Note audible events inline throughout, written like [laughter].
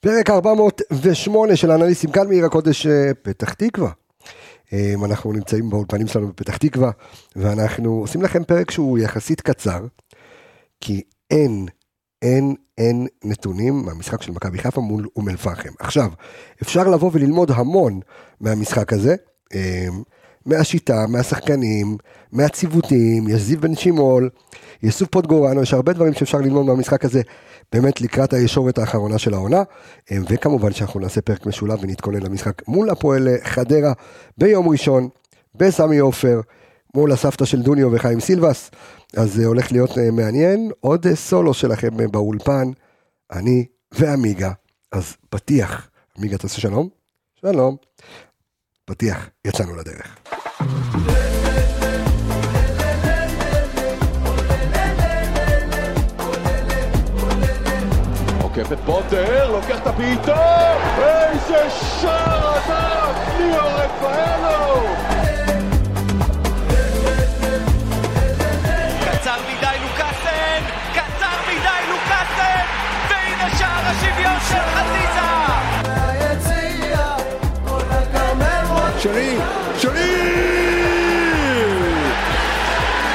פרק 408 של האנליסטים כאן מעיר הקודש אה, פתח תקווה. אה, אנחנו נמצאים באולפנים שלנו בפתח תקווה, ואנחנו עושים לכם פרק שהוא יחסית קצר, כי אין, אין, אין נתונים מהמשחק של מכבי חיפה מול אום אל-פחם. עכשיו, אפשר לבוא וללמוד המון מהמשחק הזה. אה, מהשיטה, מהשחקנים, מהציוותים, יש זיו בן שימול, יש סוף פוטגורנו, יש הרבה דברים שאפשר ללמוד מהמשחק הזה, באמת לקראת הישורת האחרונה של העונה, אה, וכמובן שאנחנו נעשה פרק משולב ונתכונן למשחק מול הפועל אה, חדרה ביום ראשון, בסמי עופר, מול הסבתא של דוניו וחיים סילבס, אז זה הולך להיות אה, מעניין, עוד סולו שלכם באולפן, אני ועמיגה, אז פתיח, עמיגה תעשה שלום? שלום. פתיח, יצאנו לדרך. עוקף את פוטר, לוקח את הבעיטה, איזה שער ענק, ליאו רפאלו! קצר מדי לוקאסן, קצר מדי לוקאסן, והנה שער השוויון של חזיזה! שרי, שרי!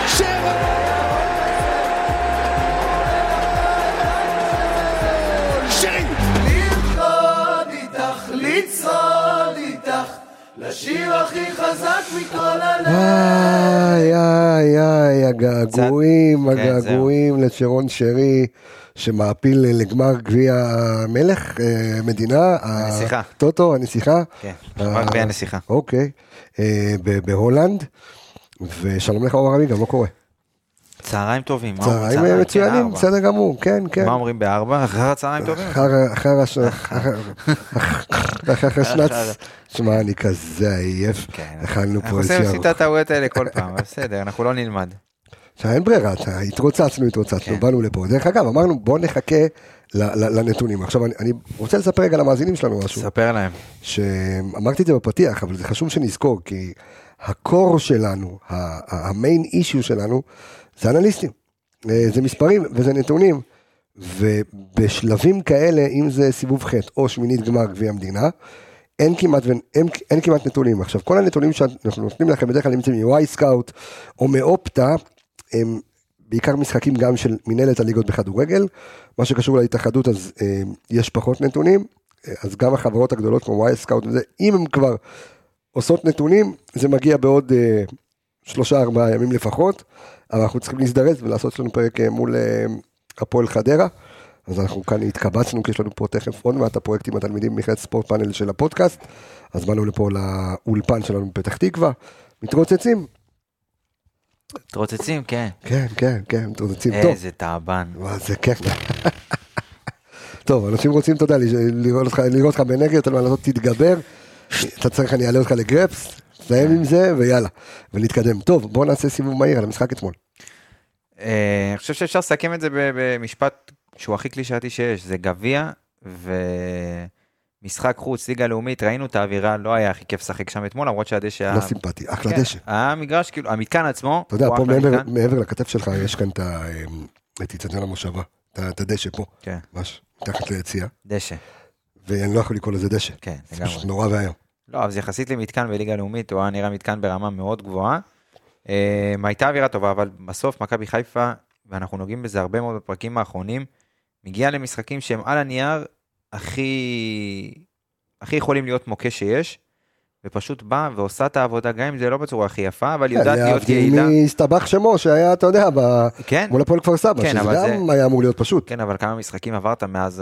שרי! לשיר הכי חזק מכל הלב. איי, איי, איי, הגעגועים, כן, הגעגועים לשרון שרי, שמעפיל לגמר גביע המלך, אה, מדינה. הנסיכה. הטוטו, הנסיכה. כן, גמר גביע הנסיכה. אוקיי, אה, בהולנד, ושלום לך אור עמי, גם לא קורה. צהריים טובים. צהריים? מצוינים, כן, בסדר גמור, כן, כן. מה אומרים בארבע? אחר הצהריים טובים? אחר- אחר הש... אחר- אחר השנץ, [laughs] שמע, אני כזה עייף, כן. אכלנו פה אנחנו עושים את הטעויות האלה כל פעם, בסדר, אנחנו לא נלמד. עכשיו, אין ברירה, התרוצצנו, התרוצצנו, כן. באנו לפה. דרך אגב, אמרנו, בוא נחכה לנתונים. עכשיו, אני, רוצה לספר רגע למאזינים שלנו משהו, ספר להם. שאמרתי את זה בפתיח, אבל זה חשוב שנזכור, כי הקור שלנו, המיין אישיו שלנו, זה אנליסטים. אה, זה מספרים וזה נתונים. ובשלבים כאלה, אם זה סיבוב ח' או שמינית גמר גביע המדינה, אין כמעט, אין, אין כמעט נתונים. עכשיו, כל הנתונים שאנחנו נותנים לכם בדרך כלל נמצאים סקאוט או מ Opta, הם בעיקר משחקים גם של מנהלת הליגות בכדורגל. מה שקשור להתאחדות, אז אה, יש פחות נתונים. אז גם החברות הגדולות כמו Wyscout וזה, אם הם כבר עושות נתונים, זה מגיע בעוד אה, שלושה ארבעה ימים לפחות. אבל אנחנו צריכים להזדרז ולעשות לנו פרק אה, מול אה, הפועל חדרה. אז אנחנו כאן התקבצנו, כי יש לנו פה תכף עוד מעט הפרויקט עם התלמידים במכללת ספורט פאנל של הפודקאסט. אז באנו לפה לאולפן שלנו בפתח תקווה, מתרוצצים. מתרוצצים, כן. כן, כן, כן, מתרוצצים. טוב, איזה תעבן. מה, זה כיף. טוב, אנשים רוצים, אתה יודע, לראות אותך, לראות אותך בנגד, אתה לא תתגבר. אתה צריך, אני אעלה אותך לגרפס, נסיים עם זה, ויאללה, ונתקדם. טוב, בוא נעשה סיבוב מהיר על המשחק אתמול. אה, אני חושב שאפשר לסכם את זה במשפט שהוא הכי קלישאתי שיש, זה גביע ומשחק חוץ, ליגה לאומית, ראינו את האווירה, לא היה הכי כיף לשחק שם אתמול, למרות שהדשא היה... לא סימפטי, אחלה כן, דשא. המגרש, כאילו, המתקן עצמו, אתה יודע, פה מעבר- לכתף שלך, יש כאן את את איצטדיון המושבה, את הדשא פה, כן, ממש, מתחת ליציאה, דשא, ואני לא יכול לקרוא לזה דשא. כן, זה לגמרי. פשוט נורא ואיום. לא, אבל זה יחסית למתקן בליגה לאומית, הוא היה נראה מתקן ברמה מאוד גבוהה. אה, הייתה אווירה טובה, אבל בסוף מכבי חיפה, ואנחנו נוגעים בזה הרבה מאוד בפרקים האחרונים, מגיעה למשחקים שהם על הנייר הכי, הכי יכולים להיות מוקש שיש, ופשוט באה ועושה את העבודה, גם אם זה לא בצורה הכי יפה, אבל היא יודעת להיות להבדיל יעילה. מהסתבך שמו, שהיה, אתה יודע, ב- כן, מול הפועל כפר סבא, כן, שזה גם היה אמור להיות פשוט. כן, אבל כמה משחקים עברת מאז,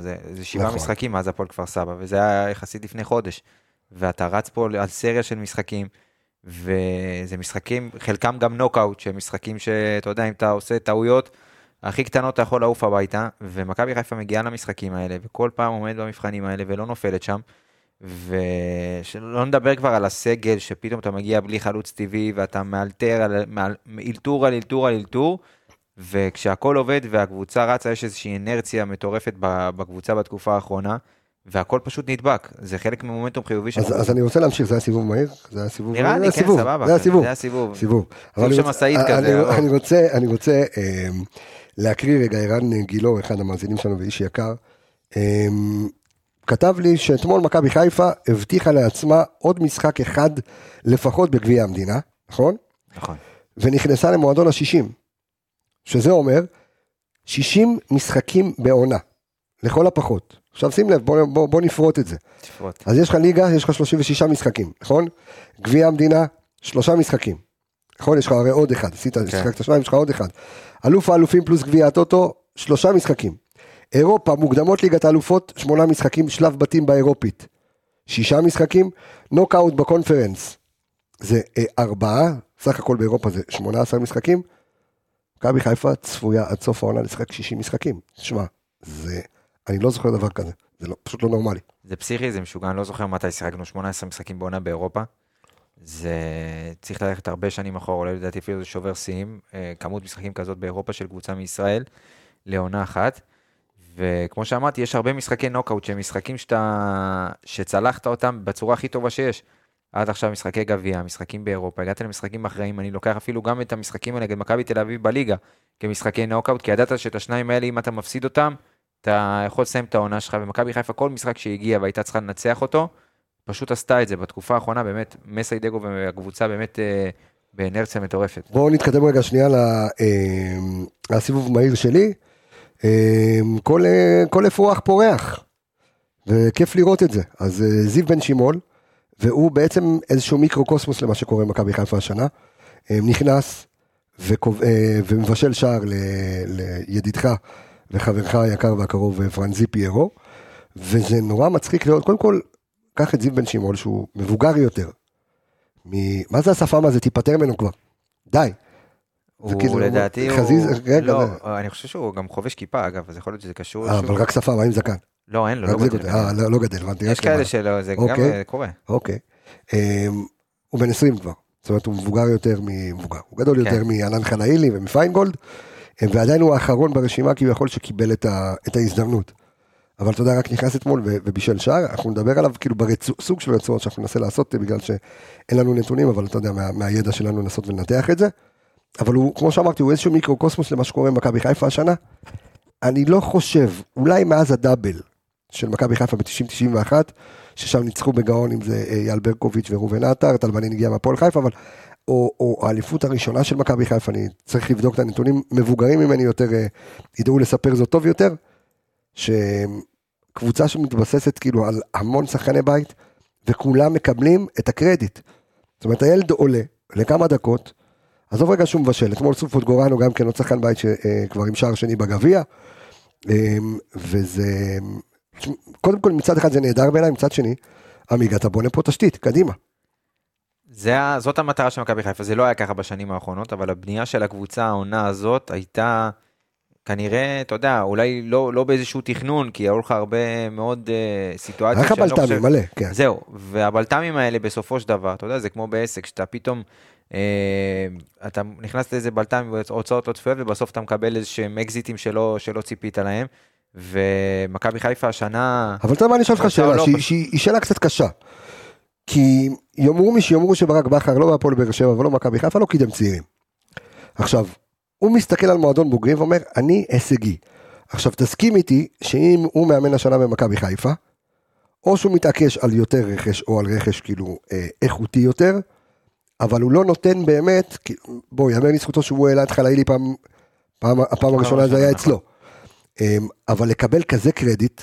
זה, זה שבעה נכון. משחקים מאז הפועל כפר סבא, וזה היה יחסית לפני חודש. ואתה רץ פה על סריה של משחקים, וזה משחקים, חלקם גם נוקאוט, שהם משחקים שאתה יודע, אם אתה עושה טעויות, הכי קטנות אתה יכול לעוף הביתה, ומכבי חיפה מגיעה למשחקים האלה, וכל פעם עומדת במבחנים האלה ולא נופלת שם. ושלא נדבר כבר על הסגל, שפתאום אתה מגיע בלי חלוץ טבעי, ואתה מאלתר, על, מאל, אלתור על אלתור על אלתור, וכשהכול עובד והקבוצה רצה, יש איזושהי אנרציה מטורפת בקבוצה בתקופה האחרונה, והכל פשוט נדבק. זה חלק ממומנטום חיובי של אז, אז אני רוצה להמשיך, זה היה סיבוב מהיר? זה היה סיבוב נראה? לי, כן, סבבה. זה היה סיבוב. זה היה סיבוב. סיבוב. סוג אני של משאית אני- כזה. אני רוצה, אני רוצה אה, להקריא רגע, ערן גילאור, אחד המאזינים שלנו ואיש יקר, אה, כתב לי שאתמול מכבי חיפה הבטיחה לעצמה עוד משחק אחד לפחות בגביע המדינה, נכון? נכון. ונכנסה למועדון ה-60, שזה אומר 60 משחקים בעונה, לכל הפחות. עכשיו שים לב, בוא, בוא, בוא נפרוט את זה. תפרוט. אז יש לך ליגה, יש לך 36 משחקים, נכון? גביע המדינה, שלושה משחקים. נכון? יש לך הרי עוד אחד, עשית, שיחקת שניים, יש לך עוד אחד. אלוף האלופים פלוס גביע הטוטו, שלושה משחקים. אירופה, מוקדמות ליגת האלופות, שמונה משחקים, שלב בתים באירופית. שישה משחקים, נוקאוט בקונפרנס, זה אה, ארבעה, סך הכל באירופה זה 18 משחקים. מכבי חיפה צפויה עד סוף העונה לשחק 60 משחקים. תשמע, זה, אני לא זוכר דבר כזה, זה לא, פשוט לא נורמלי. זה פסיכי, זה משוגע, אני לא זוכר מתי שיחקנו 18 משחקים בעונה באירופה. זה צריך ללכת הרבה שנים אחורה, אולי לדעתי אפילו זה שובר שיאים, אה, כמות משחקים כזאת באירופה של קבוצה מישראל, לעונה אחת. וכמו שאמרתי, יש הרבה משחקי נוקאוט שהם משחקים שאתה, שצלחת אותם בצורה הכי טובה שיש. עד עכשיו משחקי גביע, משחקים באירופה, הגעת למשחקים אחראים, אני לוקח אפילו גם את המשחקים האלה נגד מכבי תל אביב בליגה כמשחקי נוקאוט, כי ידעת שאת השניים האלה, אם אתה מפסיד אותם, אתה יכול לסיים את העונה שלך, ומכבי חיפה, כל משחק שהגיע והייתה צריכה לנצח אותו, פשוט עשתה את זה. בתקופה האחרונה, באמת, מסיידגו והקבוצה באמת אה, באנרציה מטורפת. בואו נתקדם רגע שנייה אה, לסיבוב מהיר שלי. אה, כל, אה, כל אפרוח פורח, וכיף לראות את זה. אז אה, זיו בן שמעון, והוא בעצם איזשהו מיקרו-קוסמוס למה שקורה במכבי חיפה השנה. אה, נכנס וקוב- אה, ומבשל שער ל- לידידך וחברך היקר והקרוב אה, פרנזי פיירו, וזה נורא מצחיק לראות, קודם כל, קח את זיו בן שמעון שהוא מבוגר יותר. מ... מה זה השפם הזה? תיפטר ממנו כבר. די. הוא כאילו, לדעתי, חזיז- הוא... רגע, לא, רגע. אני חושב שהוא גם חובש כיפה, אגב, אז יכול להיות שזה קשור. אה, אבל רק שפם, מה עם זקן? לא, אין לו, לא זה גדל. אה, לא לא גדל, הבנתי. יש. כאלה שלא, זה גם אוקיי. אה, קורה. אוקיי. אמ, הוא בן 20 כבר. זאת אומרת, הוא מבוגר יותר ממבוגר. הוא גדול כן. יותר מענן חנאילי ומפיינגולד, אמ, ועדיין הוא האחרון ברשימה כביכול שקיבל את ההזדמנות. אבל אתה יודע, רק נכנס אתמול ובישל שער, אנחנו נדבר עליו כאילו בסוג של רצועות שאנחנו ננסה לעשות, אה, בגלל שאין לנו נתונים, אבל אתה יודע, מה- מהידע שלנו לנסות ולנתח את זה. אבל הוא, כמו שאמרתי, הוא איזשהו מיקרו-קוסמוס למה שקורה במכבי חיפה השנה. אני לא חושב, אולי מאז הדאבל של מכבי חיפה ב-90-91, ששם ניצחו בגאון אם זה אה, אייל ברקוביץ' וראובן עטר, טלבנין הגיע מהפועל חיפה, אבל, או, או האליפות הראשונה של מכבי חיפה, אני צריך לבדוק את הנתונים, מבוגרים ממני יותר, אה, ידעו לספר זאת טוב יותר, שקבוצה שמתבססת כאילו על המון שחקני בית, וכולם מקבלים את הקרדיט. זאת אומרת, הילד עולה לכמה דקות, עזוב רגע שהוא מבשל, אתמול סופות גורנו גם כן עוד שחקן בית שכבר עם שער שני בגביע, אמ, וזה, קודם כל מצד אחד זה נהדר בעיניי, מצד שני, עמיגה אתה בונה פה תשתית, קדימה. זה, זאת המטרה של מכבי חיפה, זה לא היה ככה בשנים האחרונות, אבל הבנייה של הקבוצה, העונה הזאת, הייתה כנראה, אתה יודע, אולי לא, לא באיזשהו תכנון, כי היו לך הרבה מאוד uh, סיטואציות רק הבלת"מים, מלא, כן. זהו, והבלת"מים האלה בסופו של דבר, אתה יודע, זה כמו בעסק, שאתה פתאום, אה, אתה נכנס לאיזה בלת"ם והוצאות לא צפויות, ובסוף אתה מקבל איזה שהם אקזיטים שלא, שלא ציפית להם, ומכבי חיפה השנה... אבל אתה יודע מה אני אשאל אותך לא, שאלה, לא, שהיא שאלה קצת קשה. כי יאמרו מי שיאמרו שברק בכר לא בהפועל באר שבע ולא מכבי חיפה, לא קידם צעירים. עכשיו, הוא מסתכל על מועדון בוגרים ואומר, אני הישגי. עכשיו, תסכים איתי שאם הוא מאמן השנה במכבי חיפה, או שהוא מתעקש על יותר רכש, או על רכש כאילו אה, איכותי יותר, אבל הוא לא נותן באמת, כי- בוא, יאמר לזכותו שהוא העלה את חלאילי פעם, פעם, הפעם הראשונה זה היה נכון. אצלו. אמ, אבל לקבל כזה קרדיט,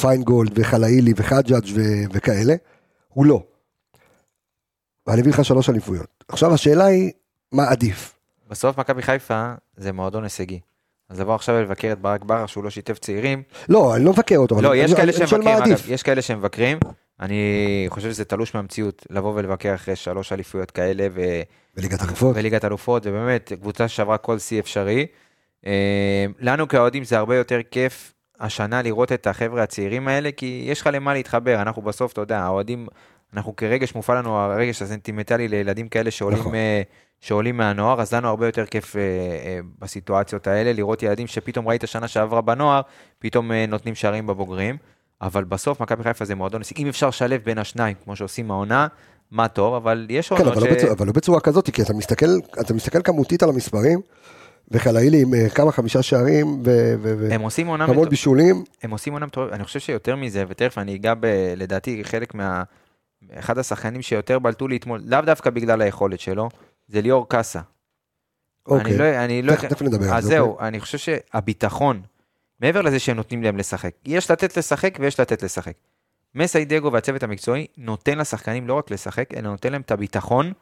פיינגולד וחלאילי וחג'אג' ו- וכאלה, הוא לא. ואני אביא לך שלוש אליפויות. עכשיו השאלה היא, מה עדיף? בסוף מכבי חיפה זה מועדון הישגי. אז לבוא עכשיו לבקר את ברק בכר שהוא לא שיתף צעירים, לא, אני לא מבקר אותו, לא, יש כאלה שמבקרים, אגב. יש כאלה שמבקרים, אני חושב שזה תלוש מהמציאות, לבוא ולבקר אחרי שלוש אליפויות כאלה, ו... בליגת אלופות. וליגת אלופות, ובאמת, קבוצה שעברה כל שיא אפשרי. אה, לנו כאוהדים זה הרבה יותר כיף השנה לראות את החבר'ה הצעירים האלה, כי יש לך למה להתחבר, אנחנו בסוף, אתה יודע, האוהדים, אנחנו כרגש מופע לנו הרגש הסנטימנטלי לילדים כאלה שעולים, נכון. אה, שעולים מהנוער, אז לנו הרבה יותר כיף אה, אה, בסיטואציות האלה, לראות ילדים שפתאום ראית שנה שעברה בנוער, פתאום נותנים שערים בבוגרים. אבל בסוף מכבי חיפה זה מועדון, אם אפשר לשלב בין השניים, כמו שעושים העונה, מה טוב, אבל יש כן, עונות אבל לא בצורה- אבל לא בצורה כזאת, כי אתה מסתכל, אתה מסתכל כמותית על המספרים, וחלאילי עם כמה חמישה שערים ו- ו- ו- הם עושים עונה והמון מטורפת. בישולים. הם עושים עונה מטורפת, אני חושב שיותר מזה, ותכף אני אגע ב... לדעתי חלק מה... אחד השחקנים שיותר בלטו לי אתמול, לאו דווקא בגלל היכולת שלו, זה ליאור קאסה. אוקיי, אני לא, אני לא, תכף נדבר על אז זה. זהו, אוקיי. אני חושב שהביטחון, מעבר לזה שהם נותנים להם לשחק, יש לתת לשחק ויש לתת לשחק. מסיידגו והצוות המקצועי נותן לשחקנים לא רק לשחק, אלא נותן להם את הביטחון,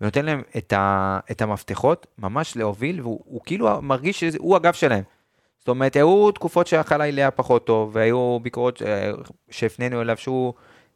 ונותן להם את, ה, את המפתחות ממש להוביל, והוא הוא כאילו מרגיש שהוא הגב שלהם. זאת אומרת, היו תקופות שהחלילי היה פחות טוב, והיו ביקורות אה, שהפנינו אליו שהוא...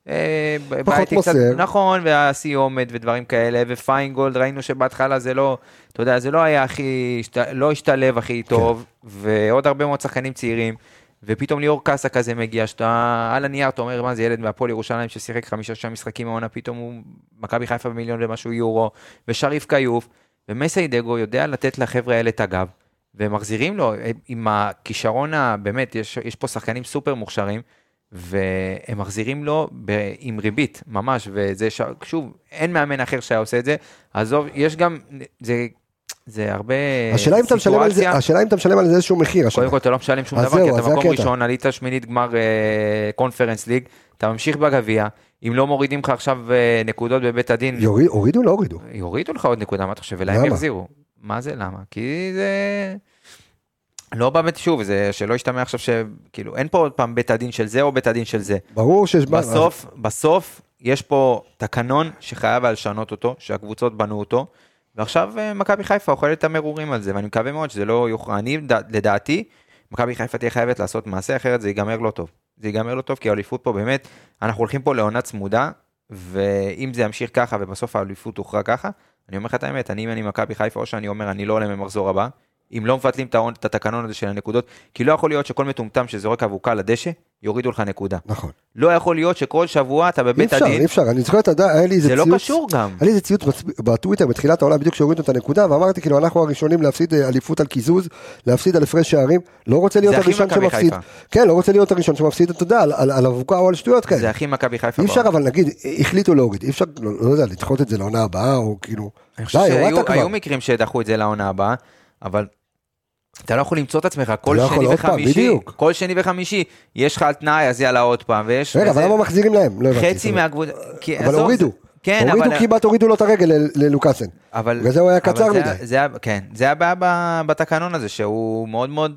אה, בעייתי מוסר. נכון, והסיומת ודברים כאלה, ופיינגולד, ראינו שבהתחלה זה לא, אתה יודע, זה לא היה הכי, לא השתלב הכי טוב, ועוד הרבה מאוד שחקנים צעירים, ופתאום ליאור קאסה כזה מגיע, שאתה על הנייר, אתה אומר, מה זה ילד מהפועל ירושלים ששיחק חמישה-שישה משחקים מהעונה, פתאום הוא מכבי חיפה במיליון ומשהו יורו, ושריף כיוף, ומסיידגו יודע לתת לחבר'ה האלה את הגב, והם מחזירים לו, עם הכישרון, באמת, יש, יש פה שחקנים סופר מוכשרים, והם מחזירים לו ב, עם ריבית, ממש, וזה, ש... שוב, אין מאמן אחר שהיה עושה את זה, עזוב, יש גם, זה, זה הרבה השאלה אם אתה משלם על זה. השאלה אם אתה משלם על זה איזשהו מחיר. קודם כל אתה לא משלם שום דבר, כי אתה מקום. ראשון, עלית שמינית גמר אה, קונפרנס ליג, אתה ממשיך בגביע, אם לא מורידים לך עכשיו אה, נקודות בבית הדין, הורידו? לא הורידו. יורידו לך עוד נקודה, מה אתה חושב? ולהם? יחזירו. מה זה למה? כי זה... לא באמת, שוב, זה שלא ישתמע עכשיו שכאילו, אין פה עוד פעם בית הדין של זה או בית הדין של זה. ברור שיש... בסוף, בסוף, יש פה תקנון שחייב היה לשנות אותו, שהקבוצות בנו אותו, ועכשיו אה, מכבי חיפה אוכלת את המרורים על זה, ואני מקווה מאוד שזה לא יוכרע. אני, לדעתי, מכבי חיפה תהיה חייבת לעשות מעשה, אחרת זה ייגמר לא טוב. זה ייגמר לא טוב, כי האליפות פה באמת, אנחנו הולכים פה לעונה צמודה, ואם זה ימשיך ככה ובסוף האליפות תוכרע ככה, אני אומר לך את האמת, אני אם אני מכבי חיפה, או שאני אומר אני לא עולה ממחזור הבא, אם לא מבטלים את התקנון הזה של הנקודות, כי לא יכול להיות שכל מטומטם שזורק אבוקה לדשא, יורידו לך נקודה. נכון. לא יכול להיות שכל שבוע אתה אי בבית אפשר, הדין, אי אפשר. אני זוכר, אתה יודע, היה לי איזה זה לא ציוץ... קשור גם. היה לי איזה ציוץ בטוויטר בתחילת העונה, בדיוק שהורידו את הנקודה, ואמרתי, כאילו, אנחנו הראשונים להפסיד אה, אליפות על קיזוז, להפסיד על הפרש שערים, לא רוצה להיות הראשון שמפסיד. כן, לא רוצה להיות הראשון שמפסיד, אתה יודע, על- אבוקה או על שטויות כאלה. זה הכי מכבי חיפה. אי אפשר. אבל נגיד, החליטו להוריד, אי אפשר, לא לא יודע, לדחות את זה לעונה הבאה, או כאילו... אני חושב שהיו מקרים שדחו את זה לעונה הבאה, אבל אתה לא יכול למצוא את עצמך כל לא שני עוד פעם, וחמישי, בדיוק. כל שני וחמישי, יש לך על תנאי, אז יאללה עוד פעם, ויש... רגע, אבל למה מחזירים להם? לא הבנתי. חצי מהקבוצה... אבל הורידו. כן, הורידו, אבל... כמעט הורידו לו את הרגל ללוקאסן. אבל... בגלל זה הוא היה קצר זה- מדי. זה כן, זה הבעיה בתקנון הזה, שהוא מאוד מאוד...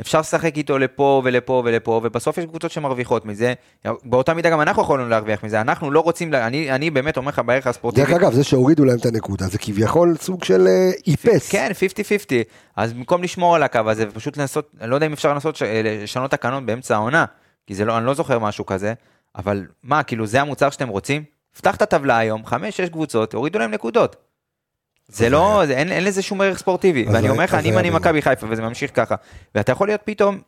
אפשר לשחק איתו לפה ולפה ולפה, ובסוף יש קבוצות שמרוויחות מזה. באותה מידה גם אנחנו יכולנו להרוויח מזה. אנחנו לא רוצים... לה- אני, אני באמת אומר לך בערך הספורטיבי... דרך אגב, זה שהורידו להם את הנקודה, זה כביכול סוג של אה, איפס. כן, 50-50. אז במקום לשמור על הקו הזה ופשוט לנסות, אני לא יודע אם אפשר לנסות ש- לשנות תקנון באמצע העונה, כי זה לא, אני לא זוכר משהו כזה, אבל מה, כאילו זה המוצר שאתם רוצים? פתח את הטבלה היום, חמש, שש קבוצות, הורידו להם נקודות. זה לא, זה, אין, אין לזה שום ערך ספורטיבי, ואני אומר לך, אם אני. מכבי חיפה וזה ממשיך ככה, ואתה יכול להיות פתאום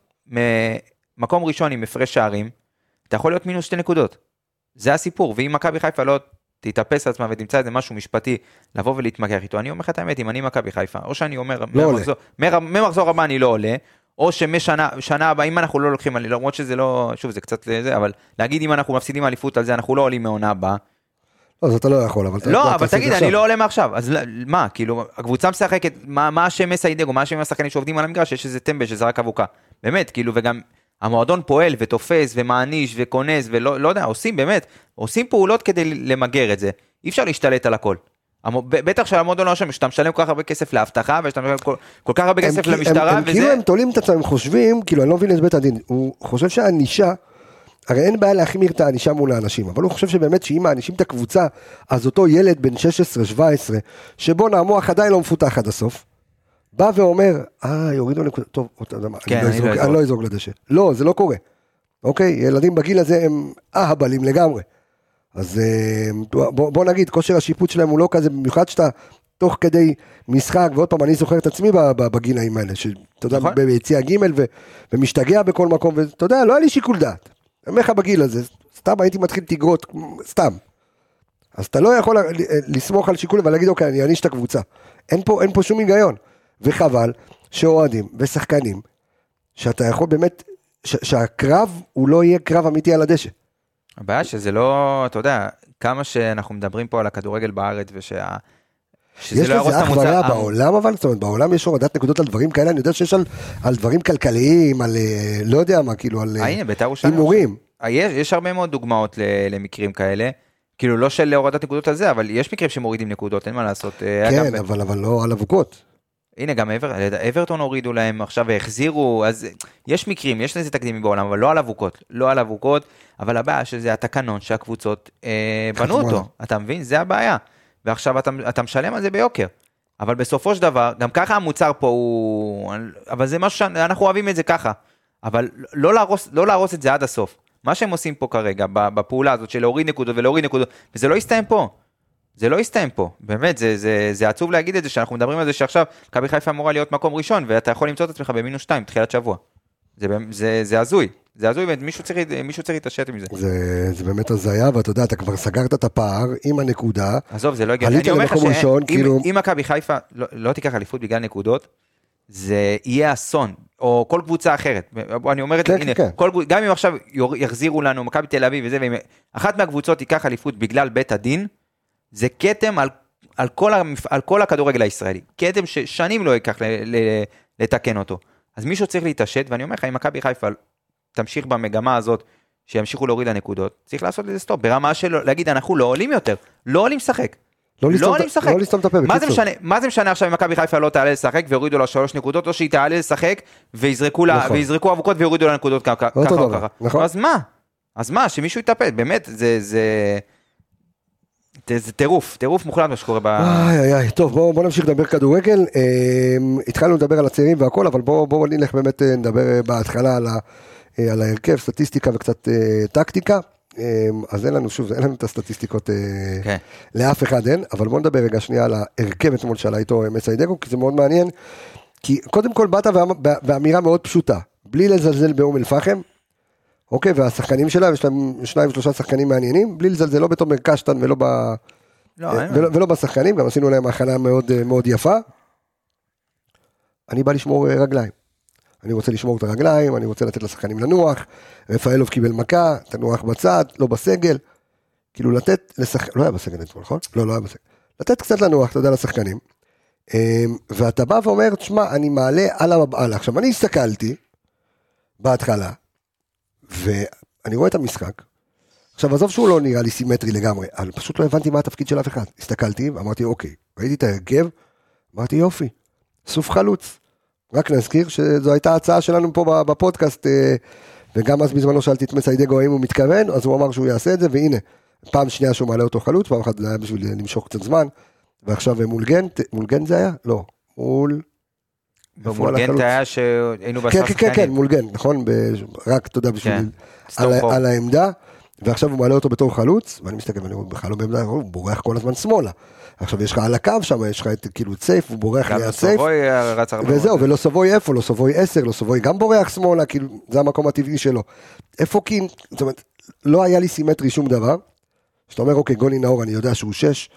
מקום ראשון עם הפרש שערים, אתה יכול להיות מינוס שתי נקודות. זה הסיפור, ואם מכבי חיפה לא תתאפס על עצמה ותמצא איזה משהו משפטי לבוא ולהתמקח איתו, אני אומר לך את האמת, אם אני מכבי חיפה, או שאני אומר, לא ממחזור הבא אני לא עולה, או שמשנה שנה הבאה, אם אנחנו לא לוקחים, למרות שזה לא, שוב, זה קצת זה, אבל להגיד אם אנחנו מפסידים אליפות על זה, אנחנו לא עולים מעונה הבאה. לא, אז אתה לא יכול, אבל... לא, אבל תגיד, אני. לא עולה מעכשיו, אז מה, כאילו, הקבוצה משחקת, מה אשם מסיידגו, מה אשם השחקנים שעובדים על המגרש, יש איזה טמבל שזרק אבוקה. באמת, כאילו, וגם המועדון פועל ותופס ומעניש וכונס ולא לא יודע, עושים באמת, עושים פעולות כדי למגר את זה. אי אפשר להשתלט על הכל. בטח שהמועדון לא אשם, שאתה משלם כל כך הרבה כסף לאבטחה ושאתה משלם כל כל כך הרבה כסף למשטרה, הם- הם כאילו וזה... הם תולים את עצמם, הם חושבים, כאילו, אני לא מבין את בית הדין, הוא חושב שהענישה, הרי אין בעיה להחמיר את הענישה מול האנשים, אבל הוא חושב שבאמת שאם מענישים את הקבוצה, אז אותו ילד בן 16-17, שבו המוח עדיין לא מפותח עד הסוף, בא ואומר, אה, יורידו נקודה, טוב, כן, אני לא אני לא אזרוק-. אני לא אזרוק לדשא. לא, זה לא קורה. אוקיי? ילדים בגיל הזה הם אהבלים לגמרי. אז אה, בוא, בוא נגיד, כושר השיפוט שלהם הוא לא כזה, במיוחד שאתה תוך כדי משחק, ועוד פעם, אני זוכר את עצמי בגילאים האלה, שאתה יודע, נכון. ביציע ג' ומשתגע בכל מקום, ואתה יודע, לא היה לי שיקול דעת. אני אומר לך בגיל הזה, סתם הייתי מתחיל תגרות, סתם. אז אתה לא יכול לסמוך על שיקול ולהגיד, אוקיי, אני אעניש את הקבוצה. אין פה, אין פה שום היגיון. וחבל שאוהדים ושחקנים, שאתה יכול באמת, ש- שהקרב הוא לא יהיה קרב אמיתי על הדשא. הבעיה שזה לא, אתה יודע, כמה שאנחנו מדברים פה על הכדורגל בארץ ושה... יש לא לזה אח. ורע בעולם אבל? זאת אומרת, בעולם יש הורדת נקודות על דברים כאלה, אני יודע שיש על, על דברים כלכליים, על אה, לא יודע מה, כאילו, על אה, אה, הנה, בית"ר ירושלים. הימורים. אה, יש, יש הרבה מאוד דוגמאות ל- למקרים כאלה. כאילו לא של הורדת נקודות על זה, אבל יש מקרים שמורידים נקודות, אין מה לעשות. כן, אגב, אבל אבל לא על אבוקות. הנה גם אבר, אברטון הורידו להם עכשיו והחזירו, אז יש מקרים, יש לזה תקדימים בעולם, אבל לא על אבוקות, לא על אבוקות, אבל הבעיה שזה התקנון שהקבוצות אה, בנו. אותו, אתה מבין? זה הבעיה. ועכשיו אתה, אתה משלם על זה ביוקר. אבל בסופו של דבר, גם ככה המוצר פה הוא... אבל זה משהו שאנחנו אוהבים את זה ככה. אבל לא להרוס, לא להרוס את זה עד הסוף. מה שהם עושים פה כרגע, בפעולה הזאת של להוריד נקודות ולהוריד נקודות, וזה לא יסתיים פה. זה לא יסתיים פה, באמת, זה, זה, זה עצוב להגיד את זה, שאנחנו מדברים על זה שעכשיו מכבי חיפה אמורה להיות מקום ראשון, ואתה יכול למצוא את עצמך במינוס 2 תחילת שבוע. זה, זה, זה הזוי, זה הזוי, צריך, מישהו צריך להתעשת עם זה. זה, זה באמת הזיה, ואתה יודע, אתה כבר סגרת את הפער עם הנקודה. עזוב, זה לא הגיוני. עלית למקום ראשון, כאילו- אם מכבי חיפה לא, לא תיקח אליפות בגלל נקודות, זה יהיה אסון, או כל קבוצה אחרת. אני אומר את זה, כן, הנה, כן, כן. כל, גם אם עכשיו יחזירו לנו מכבי תל אביב וזה, ואם אחת מהקבוצות תיקח אליפות בגלל בית הדין, זה כתם על, על, כל, המפ... על כל הכדורגל הישראלי. כתם ששנים לא ייקח ל... ל... לתקן אותו. אז מישהו צריך להתעשת, ואני אומר לך, אם מכבי חיפה תמשיך במגמה הזאת, שימשיכו להוריד לנקודות, צריך לעשות לזה סטופ, ברמה של להגיד, אנחנו לא עולים יותר, לא עולים לשחק. לא את- עולים לשחק. לא לסתום את הפה, בקיצור. מה זה משנה עכשיו אם מכבי חיפה לא תעלה לשחק ויורידו לה שלוש נקודות, או שהיא תעלה לשחק ויזרקו נכון. אבוקות ויורידו לה נקודות ככה או ככה. נכון. אז מה? אז מה? שמישהו יטפל, באמת, זה... זה... טירוף, טירוף מוחלט מה שקורה ב... איי איי איי, טוב בואו בוא נמשיך לדבר כדורגל, אה, התחלנו לדבר על הצעירים והכל, אבל בואו בוא נלך באמת אה, נדבר אה, בהתחלה על, ה, על ההרכב, סטטיסטיקה וקצת אה, טקטיקה, אה, אז אין לנו שוב, אין לנו את הסטטיסטיקות, אה, כן. לאף אחד אין, אבל בואו נדבר רגע שנייה על ההרכב אתמול שעלה איתו אה, מסיידגו, כי זה מאוד מעניין, כי קודם כל באת באמירה מאוד פשוטה, בלי לזלזל באום אל-פחם, אוקיי, והשחקנים שלה, יש להם שניים שלושה שחקנים מעניינים, בלי לזלזל לא בתומר קשטן ולא ב... לא, ולא, ולא בשחקנים, גם עשינו להם הכנה מאוד, אה, מאוד יפה. אני בא לשמור אה, רגליים. אני רוצה לשמור את הרגליים, אני רוצה לתת לשחקנים לנוח. רפאלוב קיבל מכה, תנוח בצד, לא בסגל. כאילו לתת לשחקנים, לא היה בסגל אתמול, נכון? לא, לא היה בסגל. לתת קצת לנוח, אתה יודע, לשחקנים. אה, ואתה בא ואומר, תשמע, אני מעלה על המבעלה. עכשיו, אני הסתכלתי בהתחלה, ואני רואה את המשחק, עכשיו עזוב שהוא לא נראה לי סימטרי לגמרי, אבל פשוט לא הבנתי מה התפקיד של אף אחד. הסתכלתי ואמרתי אוקיי, ראיתי את ההרכב, אמרתי יופי, סוף חלוץ. רק נזכיר שזו הייתה הצעה שלנו פה בפודקאסט, אה, וגם אז בזמנו שאלתי את מסיידגו האם הוא מתכוון, אז הוא אמר שהוא יעשה את זה, והנה, פעם שנייה שהוא מעלה אותו חלוץ, פעם אחת זה היה בשביל למשוך קצת זמן, ועכשיו מול גנט, מול גנט זה היה? לא, מול... במולגנט החלוץ? היה שהיינו כן, בעשרה כן, כן, כן, שחקנים. מול גנט, נכון? ב- רק, אתה יודע, בשביל... כן, על, העמדה, ועכשיו הוא מעלה אותו בתור חלוץ, ואני מסתכל ואני רואה בכלל לא בעמדה, הוא בורח כל הזמן שמאלה. עכשיו יש לך על הקו שם, יש לך את כאילו את סייף, הוא בורח גם ליד סייף, סובוי רץ הרבה וזהו, מאוד. ולא סבוי איפה, לא סבוי 10, לא סבוי גם בורח שמאלה, כאילו, זה המקום הטבעי שלו. איפה קין, זאת אומרת, לא היה לי סימטרי שום דבר, שאתה אומר, אוקיי, גולי נאור, אני יודע שהוא 6,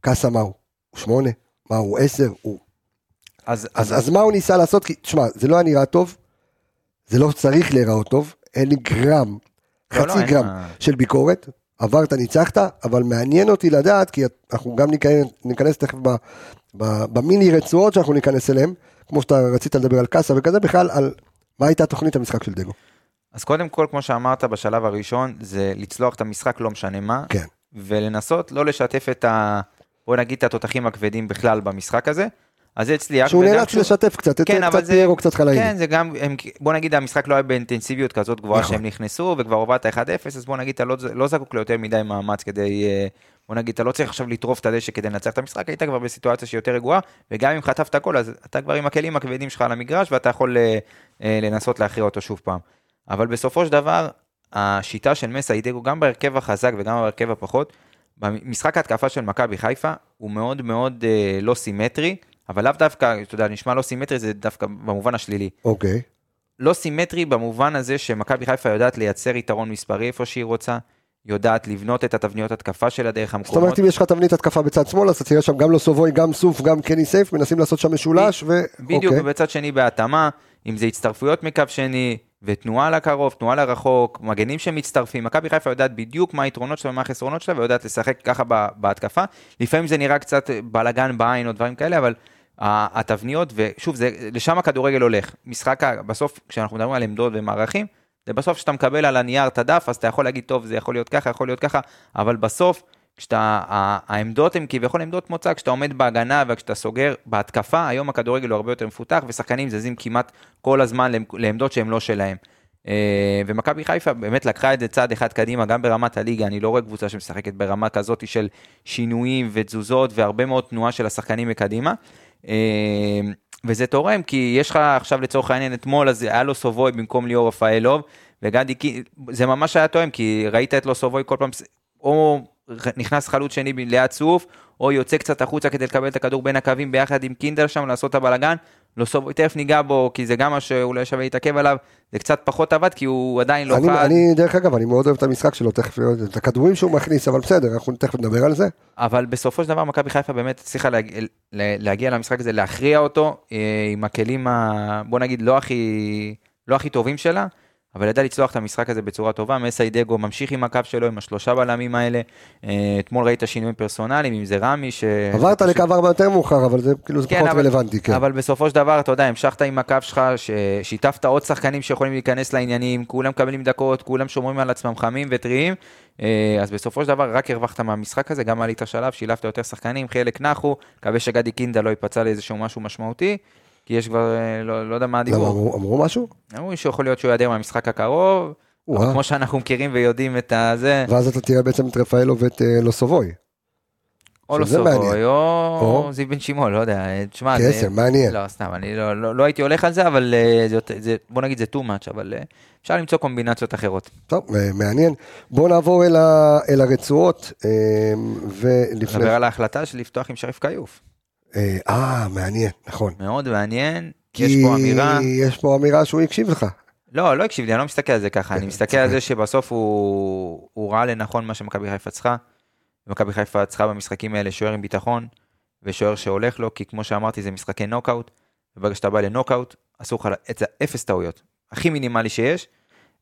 קאסה מה הוא? הוא 8, מה הוא 10, הוא... אז, אז, אז מה הוא ניסה לעשות? כי, תשמע, זה לא היה נראה טוב, זה לא צריך להיראות טוב, אין לי גרם, לא, לא, חצי אין גרם מה. של ביקורת, עברת, ניצחת, אבל מעניין אותי לדעת, כי אנחנו גם ניכנס, ניכנס תכף ב, ב, במיני רצועות שאנחנו ניכנס אליהם, כמו שאתה רצית לדבר על קאסה וכזה, בכלל על מה הייתה תוכנית המשחק של דגו. אז קודם כל, כמו שאמרת בשלב הראשון, זה לצלוח את המשחק לא משנה מה, כן. ולנסות לא לשתף את ה... בוא נגיד את התותחים הכבדים בכלל במשחק הזה. אז זה הצליח. שהוא נאלץ כשהוא- לשתף קצת, כן, קצת זה- פיירו, קצת חלאיני. כן, זה גם, הם, בוא נגיד המשחק לא היה באינטנסיביות כזאת גבוהה נכון. שהם נכנסו וכבר הובלת 1-0, אז בוא נגיד אתה לא, לא זקוק ליותר מדי מאמץ כדי, אה, בוא נגיד אתה לא צריך עכשיו לטרוף את הדשא כדי לנצח את המשחק, היית כבר בסיטואציה שהיא יותר רגועה, וגם אם חטפת גול אז אתה כבר עם הכלים הכבדים שלך על המגרש ואתה יכול אה, אה, לנסות להכריע אותו שוב פעם. אבל בסופו של דבר, השיטה של מסה אידגו, גם בהרכב החזק וגם בהרכב הפחות, במשחק ההתקפה של מכבי חיפה הוא מאוד מאוד אה, לא סימטרי, אבל לאו דווקא, אתה יודע, נשמע לא סימטרי, זה דווקא במובן השלילי. אוקיי. לא סימטרי במובן הזה שמכבי חיפה יודעת לייצר יתרון מספרי איפה שהיא רוצה, יודעת לבנות את התבניות התקפה שלה דרך זאת המקומות. אומרת, אם יש לך תבנית התקפה בצד שמאל, אז אתה תראה שם גם לא סובוי, גם סוף, גם קני סייף, מנסים לעשות שם משולש, ו... בדיוק, אוקיי. ובצד שני בהתאמה, אם זה הצטרפויות מקו שני, ותנועה לקרוב, תנועה לרחוק, מגנים שמצטרפים, מכבי חיפה יודעת בדיוק מה היתרונות שלה ומה החסרונות שלה, ויודעת לשחק ככה בהתקפה. לפעמים זה נראה קצת בלאגן בעין או דברים כאלה, אבל התבניות, ושוב, זה, לשם הכדורגל הולך. משחק, בסוף, כשאנחנו מדברים על עמדות ומערכים, זה בסוף כשאתה מקבל על הנייר את הדף, אז אתה יכול להגיד, טוב, זה יכול להיות ככה, יכול להיות ככה, אבל בסוף, כשאתה, העמדות הן כביכול עמדות מוצא, כשאתה עומד בהגנה וכשאתה סוגר בהתקפה, היום הכדורגל הוא הרבה יותר מפותח, ושחקנים זזים כמעט כל הזמן לעמ- לעמדות שהן לא שלהם. אה, ומכבי חיפה באמת לקחה את זה צעד אחד קדימה, גם ברמת הליגה, אני לא רואה קבוצה שמשחקת ברמה כזאת של שינויים ותזוזות והרבה מאוד תנועה של השחקנים מקדימה. אה, וזה תורם, כי יש לך עכשיו לצורך העניין אתמול, אז היה לו סובוי במקום ליאור רפאלוב, וגדי, זה ממש היה תואם, כי ראית את לו סובוי כל פעם, או נכנס חלוץ שני ליד צוף, או יוצא קצת החוצה כדי לקבל את הכדור בין הקווים ביחד עם קינדל שם, לעשות את הבלגן. לא סובוי, תכף ניגע בו, כי זה גם מה שאולי שווה להתעכב עליו, זה קצת פחות עבד, כי הוא עדיין לא אני, חד. אני, דרך אגב, אני מאוד אוהב את המשחק שלו, תכף, את הכדורים שהוא מכניס, אבל בסדר, אנחנו תכף נדבר על זה. אבל בסופו של דבר מכבי חיפה באמת הצליחה להגיע, להגיע למשחק הזה, להכריע אותו אה, עם הכלים, ה, בוא נגיד, לא הכי, לא הכי טובים שלה, אבל ידע לצלוח את המשחק הזה בצורה טובה. מסיידגו ממשיך עם הקו שלו, עם השלושה בלמים האלה. אה, אתמול ראית שינויים פרסונליים, אם זה רמי, ש... עברת לקו ארבע יותר מאוחר, אבל זה כאילו כן, פחות אבל- רלוונטי, כן. אבל בסופו של דבר, אתה יודע, המשכת עם הקו שלך, ששיתפת עוד שחקנים שיכולים להיכנס לעניינים, כולם מקבלים דקות, כולם שומרים על עצמם חמים וטריים, אה, אז בסופו של דבר רק הרווחת מהמשחק הזה, גם עלית שלב, שילבת יותר שחקנים, חלק נחו, מקווה שגדי קינדה לא ייפצע לאיזשהו משהו משמעותי, כי יש כבר, אה, לא, לא יודע מה למה, הדיבור. אמרו אמרו משהו? אמרו שיכול להיות שהוא ייעדר מהמשחק הקרוב. אבל כמו שאנחנו מכירים ויודעים את הזה, ואז אתה תראה בעצם את רפאלו ואת אה, לוסובוי. או לא שזה מעניין. סובוי, או או- זיו בן שמעון, לא יודע, תשמע, קסם, מעניין. לא, סתם, אני לא, לא, לא הייתי הולך על זה, אבל אה, זה, זה, בוא נגיד זה too much, אבל אה, אפשר למצוא קומבינציות אחרות. טוב, אה, מעניין. בואו נעבור אל ה- אל הרצועות, אה, ולפני... נדבר על ההחלטה של לפתוח עם שריף כיוף. אה, אה, מעניין, נכון. מאוד מעניין, כי יש פה אמירה, יש פה אמירה שהוא הקשיב לך. לא, לא הקשיב לי, אני לא מסתכל על זה ככה, אני כן, מסתכל על צוחק. זה שבסוף הוא, הוא ראה לנכון מה שמכבי חיפה צריכה. מכבי חיפה צריכה במשחקים האלה שוער עם ביטחון, ושוער שהולך לו, כי כמו שאמרתי, זה משחקי נוקאוט, וברגע שאתה בא לנוקאוט, אסור לך, זה אפס טעויות, הכי מינימלי שיש,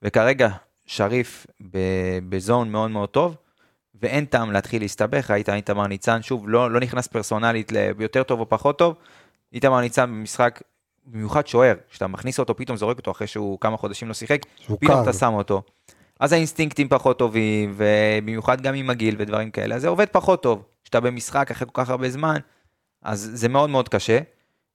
וכרגע שריף בזון מאוד מאוד טוב, ואין טעם להתחיל להסתבך, ראית איתמר ניצן, שוב, לא, לא נכנס פרסונלית ליותר טוב או פחות טוב, איתמר ניצן במשחק, במיוחד שוער, כשאתה מכניס אותו, פתאום זורק אותו אחרי שהוא כמה חודשים לא שיחק, פתאום. אתה שם אותו. אז האינסטינקטים פחות טובים, ובמיוחד גם עם הגיל ודברים כאלה, אז זה עובד פחות טוב. כשאתה במשחק אחרי כל כך הרבה זמן, אז זה מאוד מאוד קשה.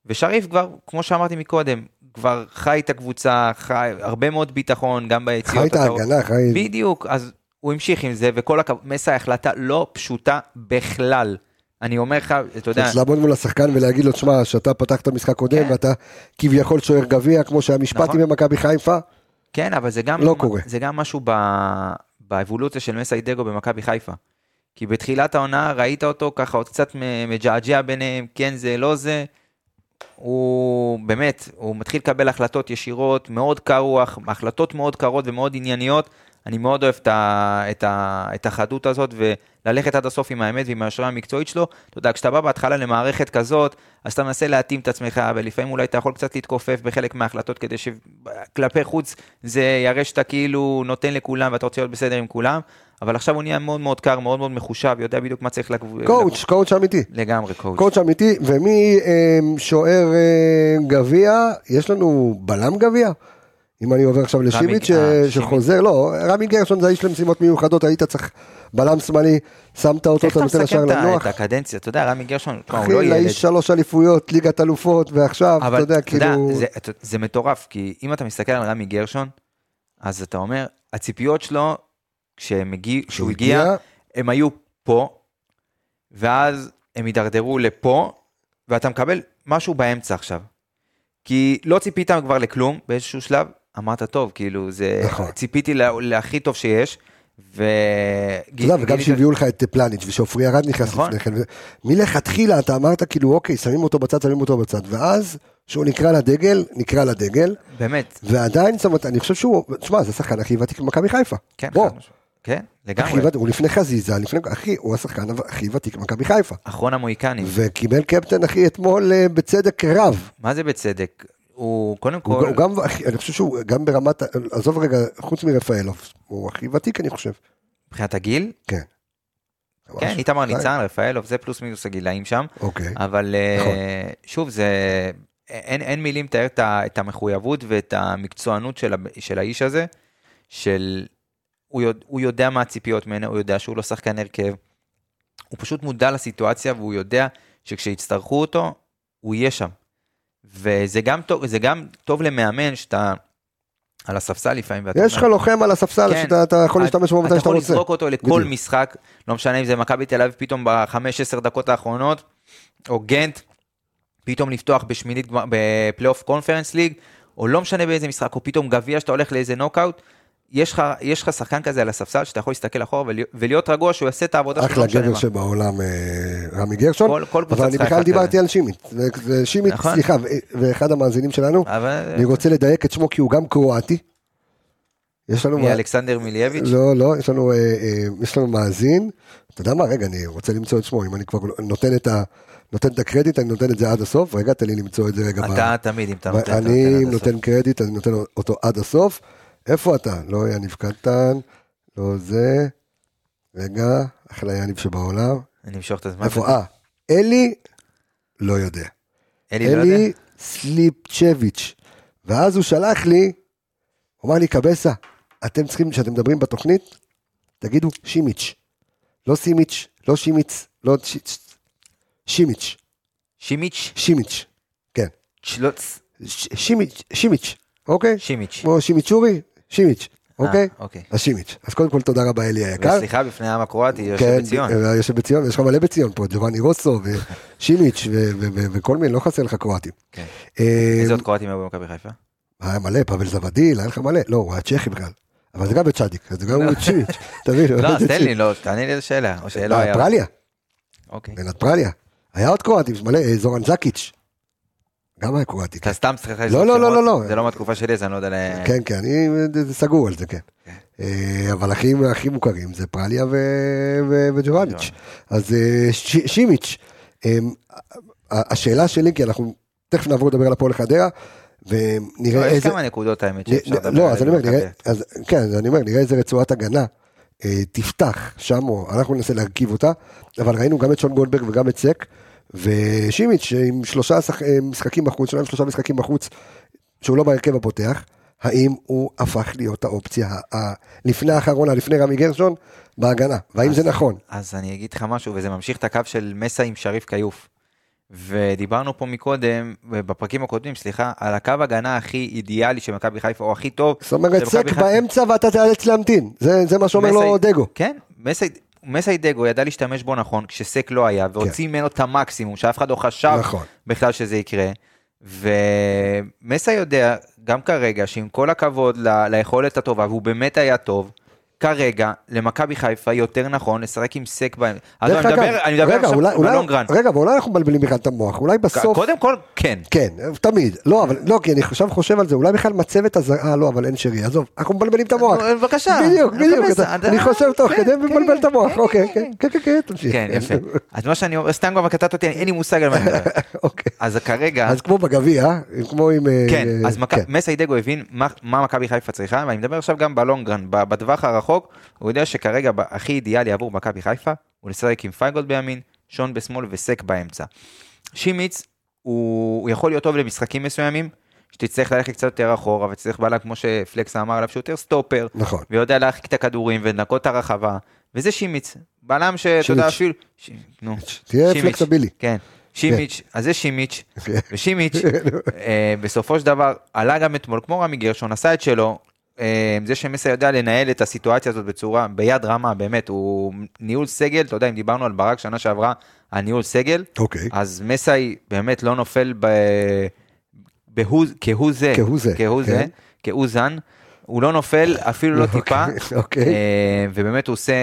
ושריף כבר, כמו שאמרתי מקודם, כבר חי את הקבוצה, חי הרבה מאוד ביטחון, גם ביציאות. חי את ההגנה, חי... בדיוק, אז הוא המשיך עם זה, וכל הכבוד, מסע החלטה לא פשוטה בכלל. אני אומר לך, אתה יודע, צריך לעמוד מול השחקן ולהגיד לו, תשמע, שאתה פתחת משחק קודם כן. ואתה כביכול שוער גביע, כמו שהיה משפטי נכון. במכבי חיפה, כן, אבל זה גם, לא קורה. זה גם משהו ב, באבולוציה של מסיידגו במכבי חיפה. כי בתחילת העונה ראית אותו ככה עוד קצת מג'עג'ע ביניהם, כן זה, לא זה. הוא באמת, הוא מתחיל לקבל החלטות ישירות, מאוד קר רוח, החלטות מאוד קרות ומאוד ענייניות. אני מאוד אוהב את, ה, את, ה, את החדות הזאת וללכת עד הסוף עם האמת ועם ההשראה המקצועית שלו. אתה יודע, כשאתה בא בהתחלה למערכת כזאת, אז אתה מנסה להתאים את עצמך, ולפעמים אולי אתה יכול קצת להתכופף בחלק מההחלטות כדי שכלפי חוץ זה יראה שאתה כאילו נותן לכולם ואתה רוצה להיות בסדר עם כולם, אבל עכשיו הוא נהיה מאוד מאוד קר, מאוד מאוד מחושב, יודע בדיוק מה צריך לקבוצה. קואוץ', קואוץ' אמיתי. לגמרי קואוץ'. קואוץ' אמיתי, ומשוער אה, גביע, יש לנו בלם גביע? אם אני עובר עכשיו לשימיץ' ש- אה, שחוזר, לא, רמי גרשון זה האיש למשימות מיוחדות, היית צריך בלם שמאלי, שמת אותו, איך אתה אתה נותן לשער מסכם את ה- לנוח. את הקדנציה? אתה יודע, רמי גרשון, תשמע, הוא אחי, לא ילד. לאיש שלוש אליפויות, ליגת אלופות, ועכשיו, אתה יודע, אתה יודע, כאילו... זה, אתה- זה מטורף, כי אם אתה מסתכל על רמי גרשון, אז אתה אומר, הציפיות שלו, כשהוא הגיע, הם היו פה, ואז הם הידרדרו לפה, ואתה מקבל משהו באמצע עכשיו. כי לא ציפית כבר לכלום באיזשהו שלב, אמרת, טוב, כאילו, זה... נכון. ציפיתי לה- להכי טוב שיש, ו... אתה יודע, וגם שהביאו לך את פלניץ' ושעופרי ארד נכנס נכון. לפני כן, מלכתחילה אתה אמרת כאילו אוקיי, שמים אותו בצד, שמים אותו בצד, ואז שהוא נקרא לדגל, נקרא לדגל, באמת, ועדיין, זאת אומרת, אני חושב שהוא, תשמע, זה השחקן הכי ותיק במכבי חיפה. כן, בוא. כן, לגמרי. הוא לפני חזיזה, לפני, אחי, הוא השחקן הכי ותיק במכבי חיפה. אחרון המוהיקנים. וקיבל קפטן, אחי, אתמול אה, בצדק רב. מה זה בצדק? הוא קודם הוא כל, הוא גם, הכי- אני חושב שהוא גם ברמת, עזוב רגע, חוץ מרפאלוב, הוא הכי ותיק אני חושב. מבחינת הגיל, כן. כן. איתמר די. ניצן, רפאלוב, זה פלוס מינוס הגילאים שם. אוקיי. אבל אה, נכון. שוב, זה, אין, אין מילים לתאר את, המחויבות ואת המקצוענות של, של האיש הזה, של, הוא, יודע, הוא יודע מה הציפיות ממנו, הוא יודע שהוא לא שחקן הרכב, הוא פשוט מודע לסיטואציה והוא יודע שכשיצטרכו אותו, הוא יהיה שם. וזה גם טוב, זה גם טוב למאמן שאתה על הספסל לפעמים. יש לך לוחם על הספסל כן. שאתה אתה יכול להשתמש בו מתי שאתה אתה יכול רוצה. לזרוק אותו לכל בדיוק. משחק, לא משנה אם זה מכבי תל אביב פתאום בחמש עשר דקות האחרונות, או גנט, פתאום לפתוח בשמינית בפלייאוף קונפרנס ליג, או לא משנה באיזה משחק, או פתאום גביע שאתה הולך לאיזה נוקאוט, יש לך, יש לך שחקן כזה על הספסל שאתה יכול להסתכל אחורה ולהיות, ולהיות רגוע שהוא יעשה את העבודה שלו, אחלה לא גבר מה. שבעולם אה, רמי גרשון, כל- כל אבל אני בכלל דיברתי. על זה שימיץ, נכון. סליחה, ואחד המאזינים שלנו, אבל אני רוצה לדייק את שמו כי הוא גם קרואטי. יש לנו... מי אלכסנדר מיליאביץ'? לא, לא, יש לנו, אה, אה, יש לנו מאזין, אתה יודע מה, רגע, אני רוצה למצוא את שמו, אם אני כבר נותן את ה... נותן את הקרדיט, אני נותן את זה עד הסוף, רגע, תן לי למצוא את זה רגע. ב- אתה תמיד, אם אתה נותן, אני נותן עד הסוף. נותן קרדיט, אני נותן אותו עד הסוף. איפה אתה? לא יניב קטן, לא זה. רגע, אחלה יניב שבעולם. אני אמשוך את הזמן. איפה? אה, אלי, לא יודע. אלי לא יודע? אלי סליפצ'ביץ'. ואז הוא שלח לי, הוא אמר לי, קבסה, אתם צריכים, כשאתם מדברים בתוכנית, תגידו שימיץ'. לא סימיץ', לא שימיץ, לא ש- שימיץ', שימיץ'? שימיץ', כן. שלוץ? ש- שימיץ', שימיץ', אוקיי? שימיץ'. כמו שימיצ'ורי, שימיץ', אוקיי? אה, אוקיי. אז שימיץ'. אז קודם כל תודה רבה אלי היקר. וסליחה בפני העם הקרואטי, יושב כן, בציון. אה, יושב בציון, ויש לך מלא בציון פה, ג'ובאני רוסו ושימיץ' [laughs] וכל מיני, לא חסר לך קרואטים. כן. אה, איזה עוד קרואטים היו במכבי חיפה? היה מלא, פאבל זבדיל, היה לך מלא, לא, הוא היה צ'כי בכלל. אבל זה גם בצ'אדיק, זה גם הוא צ'ימיץ', [laughs] תבין? לא, אז תן לי, לא, תענה לי איזה שאלה, או שלא היה. פרליה, אוקיי. בנת פרליה. היה עוד קרואטים, מלא, זורן זקיץ'. גם היה קרואטי. אתה סתם צריך לא, לא, לא, לא, לא. זה לא מהתקופה שלי, אז אני לא יודע ל... כן, כן, אני סגור על זה, כן. אה, אבל הכי מוכרים זה פרליה וג'ובניץ'. אז אה, שימיץ', ה- השאלה שלי, כי אנחנו תכף נעבור לדבר על הפועל חדרה, לא, ונראה יש איזה... כמה נקודות האמת שאפשר לדבר לא, אז אני אומר, עליהן נראה, אז כן, אני אומר, נראה איזה רצועת הגנה אה, תפתח שם, או אנחנו ננסה להרכיב אותה, אבל ראינו גם את שון גולדברג וגם את סק, ושימיץ' עם שלושה שח- אה, משחקים בחוץ, שלושה שלושה משחקים בחוץ, שהוא לא בהרכב הפותח, האם הוא הפך להיות האופציה ה- ה- לפני האחרונה, לפני רמי גרשון, בהגנה, והאם זה נכון? אז אני אגיד לך משהו, וזה ממשיך את הקו של מסה עם שריף כיוף. ודיברנו פה מקודם, בפרקים הקודמים, סליחה, על הקו הגנה הכי אידיאלי של מכבי חיפה, או הכי טוב. זאת אומרת, סק. באמצע ואתה תיאלץ להמתין, זה זה מה שאומר לו מסי- דגו. כן, מסי- מסי דגו ידע להשתמש בו נכון, כשסק לא היה, והוציא ממנו את המקסימום, שאף אחד לא חשב נכון. בכלל שזה יקרה. ומסי יודע, גם כרגע, שעם כל הכבוד ל- ליכולת הטובה, והוא באמת היה טוב, כרגע, למכבי חיפה יותר נכון לשחק עם סק בהם. אז אני מדבר, אני מדבר רגע, עכשיו בלונגרן. רגע, אבל אולי אנחנו מבלבלים בכלל את המוח, אולי בסוף... קודם כל, כן. כן, תמיד. לא, אבל לא, כי אני עכשיו חושב על זה, אולי בכלל מצבת הזר... אה, לא, אבל אין שרי, עזוב, אנחנו מבלבלים את המוח. נו, בבקשה. בדיוק, בדיוק. אני חושב תוך כן, כדי כן, ומבלבל את המוח, כן, אוקיי, כן, כן, כן, כן, תמשיך. כן, יפה. אז מה שאני אומר, סתם כבר קטעת אותי, אין לי מושג על מה אני מדבר. [laughs] אוקיי. אז כרגע, אז כמו בגביע, כמו עם... אה, כן, אז מכ- כן. מסי דגו הבין מה- מכבי חיפה צריכה, ואני מדבר עכשיו גם ב long run, ב- בטווח הרחוק, הוא יודע שכרגע הכי אידיאלי עבור מכבי חיפה, הוא לשחק עם פיינגולד בימין, שון בשמאל וסק באמצע. שימיץ, הוא הוא יכול להיות טוב למשחקים מסוימים, שתצטרך ללכת קצת יותר אחורה, ותצטרך בלם, כמו שפלקסה אמר עליו, שהוא יותר סטופר, נכון. ויודע להרחיק את הכדורים ולנקות את הרחבה, וזה שימיץ, בלם שאתה יודע. אפילו, ש- נו, תהיה פלקסבילי. כן, שימיץ', אז זה שימיץ', כן. ושימיץ', [laughs] אה, בסופו של דבר, עלה גם אתמול, כמו רמי גרשון, עשה את שלו, זה שמסי יודע לנהל את הסיטואציה הזאת בצורה, ביד רמה, באמת, הוא ניהול סגל, אתה יודע, אם דיברנו על ברק שנה שעברה, על ניהול סגל, אוקיי. אז מסי באמת לא נופל ב... בהוא, כהוא זה, כהוא זה, כהוא כן. זה, כהוא זן, הוא לא נופל אפילו לא טיפה, אוקיי. אה, ובאמת הוא עושה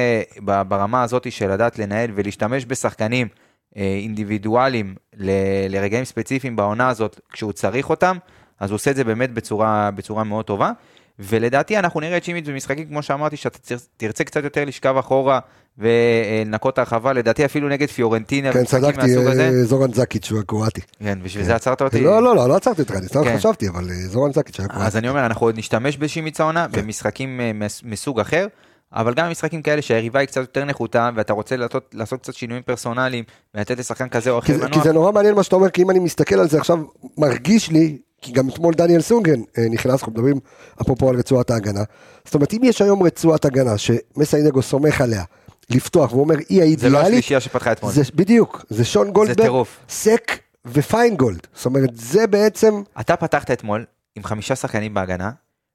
ברמה הזאת של לדעת לנהל ולהשתמש בשחקנים אה, אינדיבידואלים ל- לרגעים ספציפיים בעונה הזאת כשהוא צריך אותם, אז הוא עושה את זה באמת בצורה, בצורה מאוד טובה. ולדעתי אנחנו נראה את שימיץ' במשחקים, כמו שאמרתי, שאתה תרצה קצת יותר לשכב אחורה ולנקות את הרחבה, לדעתי אפילו נגד פיורנטינה, כן, צדקתי. אה, זורן זקיץ' הוא הקרואטי. כן, בשביל זה עצרת אותי. לא, לא, לא, לא עצרתי אותך, אני סתם כן. חשבתי, אבל אה, זורן זקיץ' היה קרואטי. אז אני אומר, אנחנו עוד נשתמש בשימיץ העונה, כן. במשחקים אה, מס- מסוג אחר, אבל גם במשחקים כאלה שהיריבה היא קצת יותר נחותה, ואתה רוצה לעשות, לעשות קצת שינויים פרסונליים, ולתת לשחקן כזה או אחר כי זה- כי לנוח. זה נורא מעניין מה שאתה אומר, כי אם אני מסתכל על זה עכשיו, מרגיש לי, כי גם אתמול דניאל סונגרן אה, נכנס, אנחנו מדברים אפרופו על רצועת ההגנה. זאת אומרת, אם יש היום רצועת הגנה שמסיידגו סומך עליה, לפתוח, והוא אומר, היא זה לא האידיאלית, השלישייה שפתחה אתמול. זה בדיוק, זה שון גולדברג. סק ופיינגולד. זאת אומרת, זה בעצם, אתה פתחת אתמול עם חמישה שחקנים בהגנה,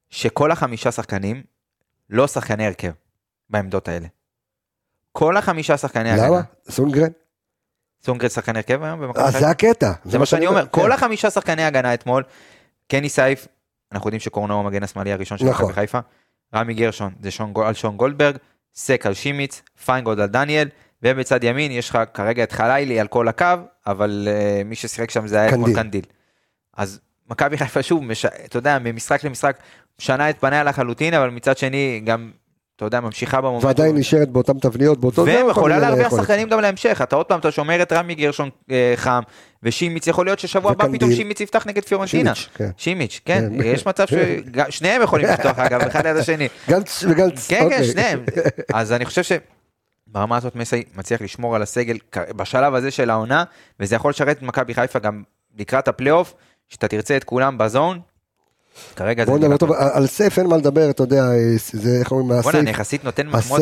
שכל החמישה שחקנים לא שחקני הרכב בעמדות האלה. כל החמישה שחקני למה? הגנה. סונדגרן? סונדגרן שחקן הרכב היום במכבי אז חיפה? זה הקטע. זה מה שאני אומר, כל כן. החמישה שחקני הגנה אתמול, קני סייף, אנחנו יודעים שקורנו הוא המגן השמאלי הראשון של נכון. מכבי חיפה, רמי גרשון זה שון, על שון גולדברג, סק על שימיץ, פיינגולד על דניאל, ובצד ימין יש לך כרגע את חלילי על כל הקו, אבל uh, מי ששיחק שם זה היה אתמול קנדיל. אז מכבי חיפה שוב, מש... אתה יודע, ממשחק למשחק, משנה את פניה לחלוטין, אבל מצד שני גם, אתה יודע, ממשיכה במומנטום. ועדיין נשארת באותן תבניות, באותו... זה, והם כל יכולה מיני להרוויח. שחקנים גם להמשך, אתה עוד פעם, אתה שומר את רמי גרשון אה, חם, ושימיץ, יכול להיות ששבוע הבא. פתאום שימיץ יפתח נגד פיורנטינה. שימיץ', כן. כן, כן. יש מצב [laughs] ששניהם יכולים לפתוח אגב, אחד ליד השני. [laughs] גנץ וגנץ, כן, כן, אוקיי. שניהם. [laughs] אז אני חושב שברמה הזאת מסי מצליח לשמור על הסגל בשלב הזה של העונה, וזה יכול לשרת את מכבי חיפה גם לקראת הפלייאוף, שאתה תרצה את כולם ב zone. כרגע זה... בוא נדבר טוב, על סייף אין מה לדבר, אתה יודע, זה איך אומרים, בוא'נה, הסייף, אני יחסית נותן מחמאות.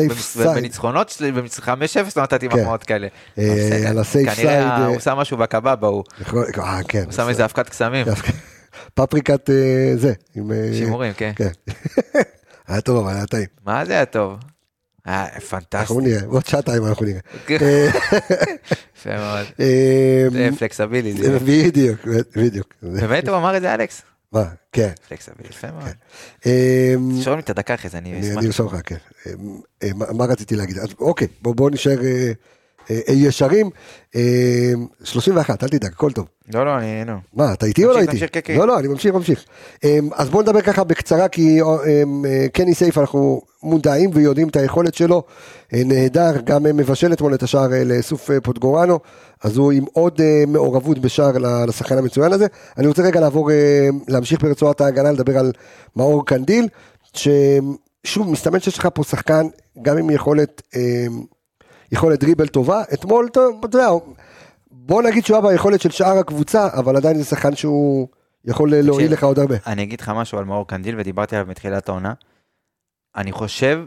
בניצחונות שלי, ב-5-0 לא נתתי כן. מחמאות כאלה. אה. על ה safe side, כנראה אה, הוא שם משהו בקובבה, הוא כן. שם איזה אבקת קסמים. פפריקת אה, זה, שימורים, כן. כן. [laughs] היה טוב, אבל היה טעים. מה זה היה טוב? היה אנחנו פנטסטי. נראה, עוד שעתיים אנחנו נראה. [laughs] כן. אה, יפה מאוד. זה פלקסבילי. בדיוק, בדיוק. באמת הוא אמר את זה, אלכס? מה, כן. פלקסבילי, יפה מאוד. אה, תשאיר לי את הדקה אחרי זה, אני אשמח. אני ארשום לך, כן. אה, מה רציתי להגיד? אוקיי, בואו בוא נשאר אה, ישרים. אה, 31, אל תדאג, הכל טוב. לא, לא, אני, נו. מה, אתה איתי או לא איתי? כן, כן. לא, לא, אני ממשיך, ממשיך. אמ, אז בואו נדבר ככה בקצרה, כי אמ, אה, קני סייף, אנחנו מודעים ויודעים את היכולת שלו. אה, נהדר, גם אה, מבשל אתמול את השער אה, לסוף אה, פוטגורנו, אז הוא עם עוד אה, מעורבות בשער לשחקן המצוין הזה. אני רוצה רגע לעבור, אה, להמשיך ברצועת ההגנה, לדבר על מאור קנדיל, ששוב, מסתמן שיש לך פה שחקן, גם עם יכולת... יכולת דריבל טובה, אתמול, אתה יודע, בוא נגיד שהוא היה ביכולת של שאר הקבוצה, אבל עדיין זה שחקן שהוא יכול להועיל לך עוד הרבה. אני אגיד לך משהו על מאור קנדיל, ודיברתי עליו מתחילת העונה. אני חושב,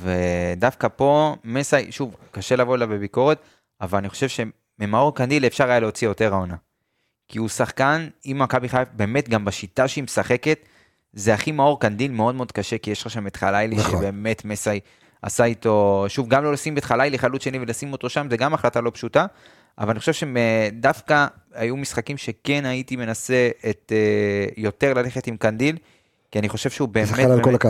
ודווקא פה, מסי, שוב, קשה לבוא אליו בביקורת, אבל אני חושב שממאור קנדיל אפשר היה להוציא יותר העונה. כי הוא שחקן, אם מכבי חיפה, באמת גם בשיטה שהיא משחקת, זה הכי מאור קנדיל מאוד מאוד קשה, כי יש לך שם את חלאילי, נכון. שבאמת מסי עשה איתו, שוב, גם לא לשים את חלילי חלוץ שני ולשים אותו שם, זה גם החלטה לא פשוטה, אבל אני חושב שדווקא היו משחקים שכן הייתי מנסה את, אה, יותר ללכת עם קנדיל, כי אני חושב שהוא באמת, שחקן על כל הקו.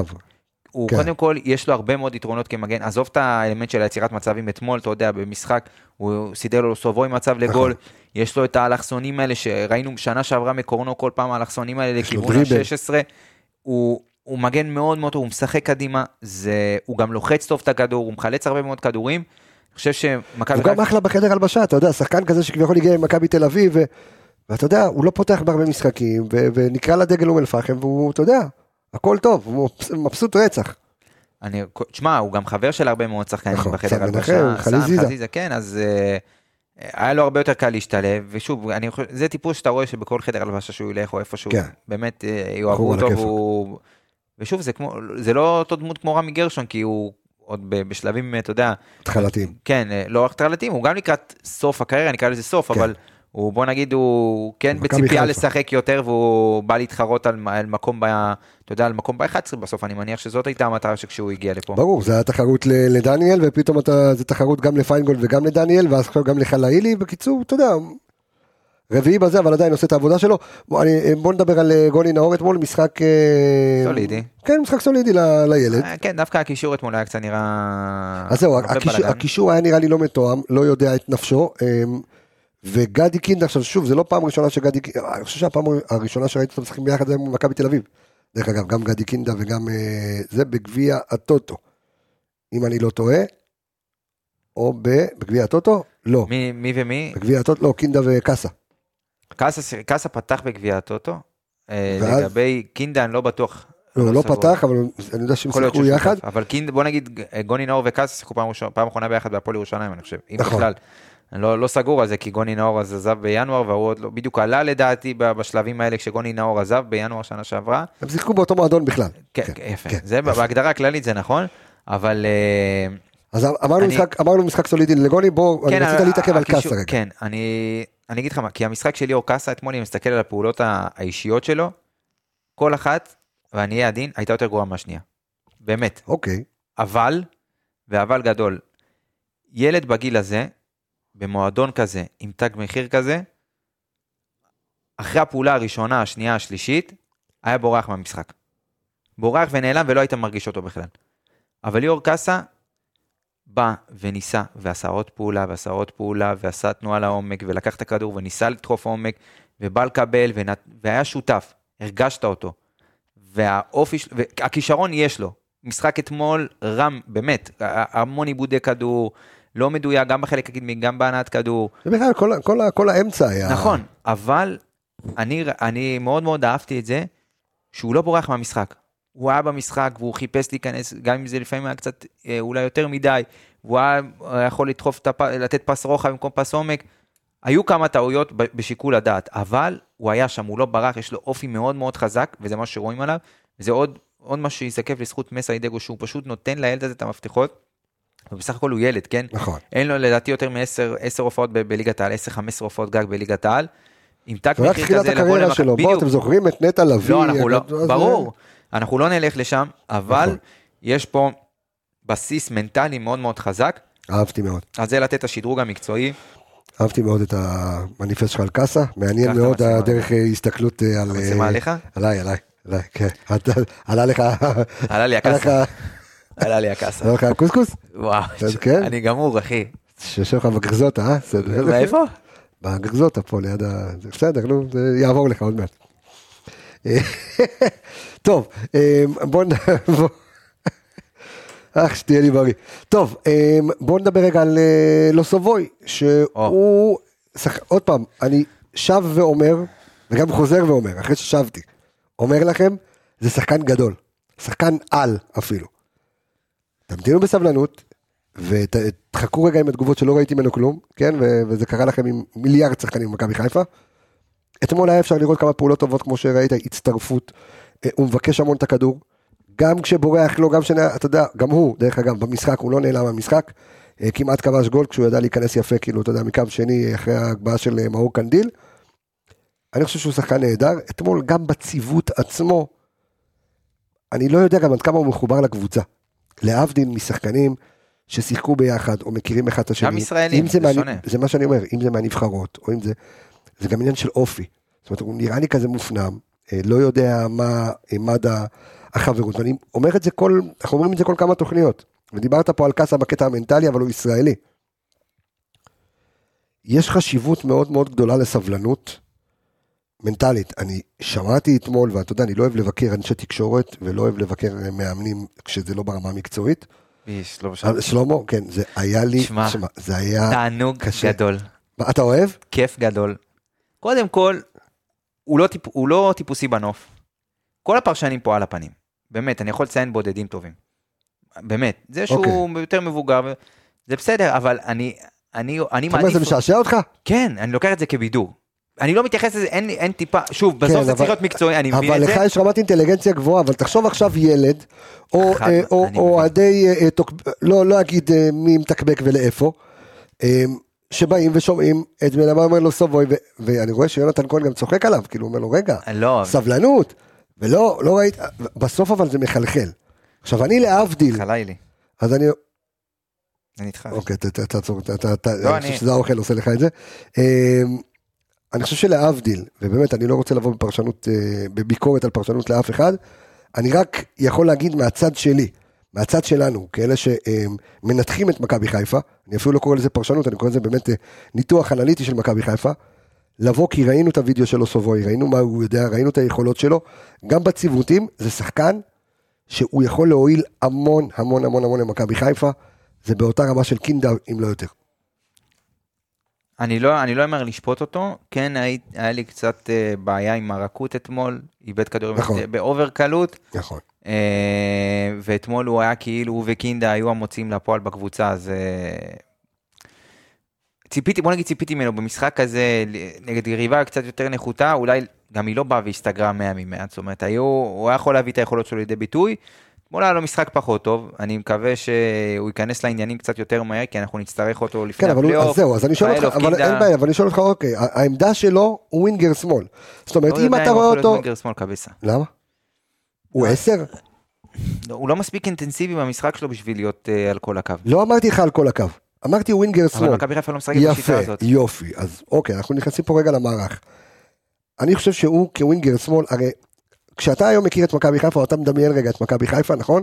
הוא כן. קודם כל, יש לו הרבה מאוד יתרונות כמגן, עזוב את האלמנט של היצירת מצבים אתמול, אתה יודע, במשחק, הוא סידר לו סובוי מצב לגול, נכון. יש לו את האלכסונים האלה שראינו שנה שעברה מקורנו כל פעם האלכסונים האלה לכיוון דריבל. ה-16, הוא, הוא מגן מאוד מאוד טוב, הוא משחק קדימה, זה, הוא גם לוחץ טוב את הכדור, הוא מחלץ הרבה מאוד כדורים, אני חושב שמכבי הוא גם אחלה בחדר הלבשה, אתה יודע, שחקן כזה שכביכול הגיע ממכבי תל אביב, ו- ואתה יודע, הוא לא פותח בהרבה משחקים, ו- ונקרא לדגל אום אל-פחם, והוא, אתה יודע, הכל טוב, הוא מבסוט רצח. אני, תשמע, הוא גם חבר של הרבה מאוד שחקנים נכון, בחדר הלבשה, מנחם, חזיזה. כן, אז אה, היה לו הרבה יותר קל להשתלב, ושוב, אני זה טיפוס שאתה רואה שבכל חדר הלבשה שהוא ילך או איפשהו, כן. באמת בחור יאהבו אותו. והוא, ושוב, זה כמו, זה לא אותו דמות כמו רמי גרשון, כי הוא עוד בשלבים, אתה יודע, התחלתיים. כן, אה, לא רק התחלתיים, הוא גם לקראת סוף הקריירה, נקרא לזה סוף, כן. אבל הוא, בוא נגיד, הוא כן בציפייה חיפה. לשחק יותר, והוא בא להתחרות על, על מקום, ב, אתה יודע, על מקום ב-11 בסוף, אני מניח שזאת הייתה המטרה שכשהוא הגיע לפה. ברור, זה היה תחרות לדניאל, ופתאום אתה, זה תחרות גם לפיינגולד וגם לדניאל, ואז גם לחלאילי, בקיצור, אתה יודע, רביעי בזה, אבל עדיין עושה את העבודה שלו. בוא, אני, בוא נדבר על אה, גולי נאור אתמול, משחק... אה, סולידי. כן, משחק סולידי ל- לילד. אה, כן, דווקא הקישור אתמול היה קצת נראה... אז זהו, הקישור. הקישור היה נראה לי לא מתואם, לא יודע את נפשו. אמ, וגדי קינדה, עכשיו שוב, זה לא פעם ראשונה שגדי קינדה, אני חושב שהפעם הראשונה שראיתי אותו משחקים ביחד זה מול מכבי תל אביב. דרך אגב, גם גדי קינדה וגם זה בגביע הטוטו. אם אני לא טועה, או ב- בגביע הטוטו? לא. מי, מי ומי? בגביע הטוטו, לא, קינדה וקאסה. קאסה, פתח בגביע הטוטו. אה? לגבי קינדה, אני לא בטוח. לא, לא סגור. פתח, אבל אני יודע שהם שיחקו יחד. אבל קינדה, בוא נגיד, אה, גוני נאור וקאסה שיחקו פעם אחרונה ביחד בהפועל ירושלים, אני חושב. אם נכון. בכלל. אני לא, לא סגור על זה, כי גוני נאור אז עזב בינואר, והוא עוד לא, בדיוק עלה לדעתי בשלבים האלה כשגוני נאור עזב בינואר שנה שעברה. הם שיחקו באותו מועדון בכלל. כן, כן, כן, יפה. כן, זה בהגדרה הכללית זה נכון, אבל... אה, אז אמרנו אני- משחק- אמרנו משחק סולידי לגוני, בוא, אני כן, רצית ה- להתעכב על קאסה. כן, אני, אני אגיד לך מה, כי המשחק של ליאור קאסה אתמול, אם מסתכל על הפעולות האישיות שלו, כל אחת, ואני אהיה עדין, הייתה יותר גרועה מהשנייה. באמת. אוקיי, אבל, ואבל גדול, ילד בגיל הזה, במועדון כזה, עם תג מחיר כזה, אחרי הפעולה הראשונה, השנייה, השלישית, היה בורח מהמשחק. בורח ונעלם ולא היית מרגיש אותו בכלל. אבל ליאור קאסה בא וניסה, ועשה עוד פעולה, ועשה עוד פעולה, ועשה תנועה לעומק, ולקח את הכדור וניסה לדחוף עומק, ובא לקבל, ונת... והיה שותף, הרגשת אותו. והאופי, והכישרון יש לו. משחק אתמול רם, באמת, המון עיבודי כדור, לא מדויק, גם בחלק הקדמי, גם בהנעת כדור. ובכלל כל כל כל האמצע היה... נכון, אבל אני, אני מאוד מאוד אהבתי את זה שהוא לא בורח מהמשחק. הוא היה במשחק והוא חיפש להיכנס, גם אם זה לפעמים היה קצת אה, אולי יותר מדי, והוא היה היה יכול לדחוף, הפ... לתת פס רוחב במקום פס עומק. היו כמה טעויות בשיקול הדעת, אבל הוא היה שם, הוא לא ברח, יש לו אופי מאוד מאוד חזק, וזה מה שרואים עליו, וזה עוד, עוד מה שיזקף לזכות מסיידגו, שהוא פשוט נותן לילד הזה את המפתחות, ובסך הכל הוא ילד, כן? נכון. אין לו לדעתי יותר מ-10 הופעות בליגת העל, 10-15 הופעות גג בליגת העל. עם זה רק מחיר תחילת כזה לבוא הקריירה למכבי, שלו, בואו. אתם זוכרים את נטע לביא? לא, אנחנו לא, ברור, אנחנו לא נלך לשם, אבל נכון. יש פה בסיס מנטלי מאוד מאוד חזק, אהבתי מאוד. אז זה לתת את השדרוג המקצועי. אהבתי מאוד את המניפסט שלך על קאסה, מעניין מאוד. הדרך אה, הסתכלות אה, על... המצלמה אה, עליך? עליי, עליי, עליי, כן. עלה לך... עלה לי הקאסה, עלה לי הקאסה. עלה לך הקוסקוס? וואו, כן? אני גמור, אחי. שיושב לך בגרזוטה, אה? בסדר. מאיפה? בגרזוטה פה ליד ה... זה בסדר, נו, זה יעבור לך עוד מעט. [laughs] טוב, אה, בוא נ... בוא- אך, שתהיה לי בריא. טוב, אה, בוא נדבר רגע על אה, לוסובוי, שהוא... שח- עוד פעם, אני שב ואומר, וגם חוזר ואומר, אחרי ששבתי, אומר לכם, זה שחקן גדול. שחקן על אפילו. תמתינו בסבלנות, ותחכו רגע עם התגובות שלא ראיתי ממנו כלום, כן? וזה קרה לכם עם מיליארד שחקנים במכבי חיפה. אתמול היה אפשר לראות כמה פעולות טובות, כמו שראית, הצטרפות. אה, הוא מבקש המון את הכדור. גם כשבורח לו, גם כשנה, אתה יודע, גם הוא, דרך אגב, במשחק, הוא לא נעלם מהמשחק. אה, כמעט כבש גול כשהוא ידע להיכנס יפה, כאילו, אתה יודע, מקו שני, אחרי ההגבהה של אה, מאור קנדיל. אני חושב שהוא שחקן נהדר. אתמול, גם בציוות עצמו, אני לא יודע גם עד כמה הוא מחובר לקבוצה. להבדיל משחקנים ששיחקו ביחד, או מכירים אחד את השני. גם ישראלים, זה שונה. זה מה שאני אומר, אם זה מהנבחרות, או אם זה... זה גם עניין של אופי. זאת אומרת, הוא נראה לי כזה מופנם, אה, לא יודע מה אה, מד ה- החברות, ואני אומר את זה כל, אנחנו אומרים את זה כל כמה תוכניות. ודיברת פה על קאסה בקטע המנטלי, אבל הוא ישראלי. יש חשיבות מאוד מאוד גדולה לסבלנות מנטלית. אני שמעתי אתמול, ואתה יודע, אני לא אוהב לבקר אנשי תקשורת, ולא אוהב לבקר אה, מאמנים כשזה לא ברמה המקצועית. איש, לא שלמה, כן, זה היה לי, שמע, שמע, זה היה, תענוג קשה. גדול. מה, אתה אוהב? כיף גדול. קודם כל, הוא לא, טיפ, הוא לא טיפוסי בנוף. כל הפרשנים פה על הפנים. באמת, אני יכול לציין בודדים טובים. באמת. זה שהוא אוקיי. יותר מבוגר, זה בסדר, אבל אני, אני, אני אתה אומר, זה מעדיף... משעשע אותך? כן, אני לוקח את זה כבידור. אני לא מתייחס לזה, אין, אין טיפה, שוב, בסוף כן, זה אבל- צריך להיות מקצועי, אני מבין אבל את לך זה. יש רמת אינטליגנציה גבוהה, אבל תחשוב עכשיו ילד, או אה, או- אני או מבין. אוהדי, אה, אה, תוק- לא לא אגיד אה, מי מתקבק ולאיפה, אה, שבאים ושומעים את בן אדם אומר לו סובוי, ו- ואני רואה שיונתן כהן גם צוחק עליו, כאילו הוא אומר לו רגע, לא, סבלנות, ולא לא ראית, בסוף אבל זה מחלחל. עכשיו אני להבדיל, חלילי. אז אני, אני איתך. אוקיי, ת- ת- תעצור, ת- ת- ת- לא, אני אני- חושב שזה האוכל עושה לך את זה. אה, אני חושב שלהבדיל, ובאמת אני לא רוצה לבוא בפרשנות, אה, בביקורת על פרשנות לאף אחד, אני רק יכול להגיד מהצד שלי, מהצד שלנו, כאלה שמנתחים את מכבי חיפה, אני אפילו לא קורא לזה פרשנות, אני קורא לזה באמת אה, ניתוח אנליטי של מכבי חיפה, לבוא כי ראינו את הוידאו שלו סובוי, ראינו מה הוא יודע, ראינו את היכולות שלו, גם בציוותים, זה שחקן שהוא יכול להועיל המון המון המון המון למכבי חיפה, זה באותה רמה של קינדה, אם לא יותר. אני לא, אני לא אומר לשפוט אותו, כן היה, היה לי קצת אה, בעיה עם הרכות אתמול, איבד כדורים נכון. נכון. באובר קלות, נכון. אה, ואתמול הוא היה כאילו, הוא וקינדה היו המוציאים לפועל בקבוצה, אז אה, ציפיתי, בוא נגיד ציפיתי ממנו במשחק הזה, נגד יריבה קצת יותר נחותה, אולי גם היא לא באה והסתגרה 100 מ-100, זאת אומרת, היו, הוא היה יכול להביא את היכולות שלו לידי ביטוי. אתמול היה לו משחק פחות טוב, אני מקווה שהוא ייכנס לעניינים קצת יותר מהר, כי אנחנו נצטרך אותו לפני כן, אבל הוא, הפלייאוף. אז זהו, אז אני שואל אותך, אבל קינדה. אין בעיה, אבל אני שואל אותך, אוקיי, העמדה שלו הוא winger שמאל. זאת אומרת, לא אם יודע אתה הוא רואה יכול להיות אותו... winger שמאל קבסה. למה? הוא עשר? לא, הוא לא מספיק אינטנסיבי במשחק שלו בשביל להיות אה, על כל הקו. לא אמרתי לך על כל הקו, אמרתי winger שמאל. אבל מכבי חיפה לא משחקת בשיטה יפה, הזאת. יופי. אז אוקיי, אנחנו נכנסים פה רגע למערך. אני חושב שהוא כ winger שמאל, הרי כשאתה היום מכיר את מכבי חיפה, אתה מדמיין רגע את מכבי חיפה, נכון?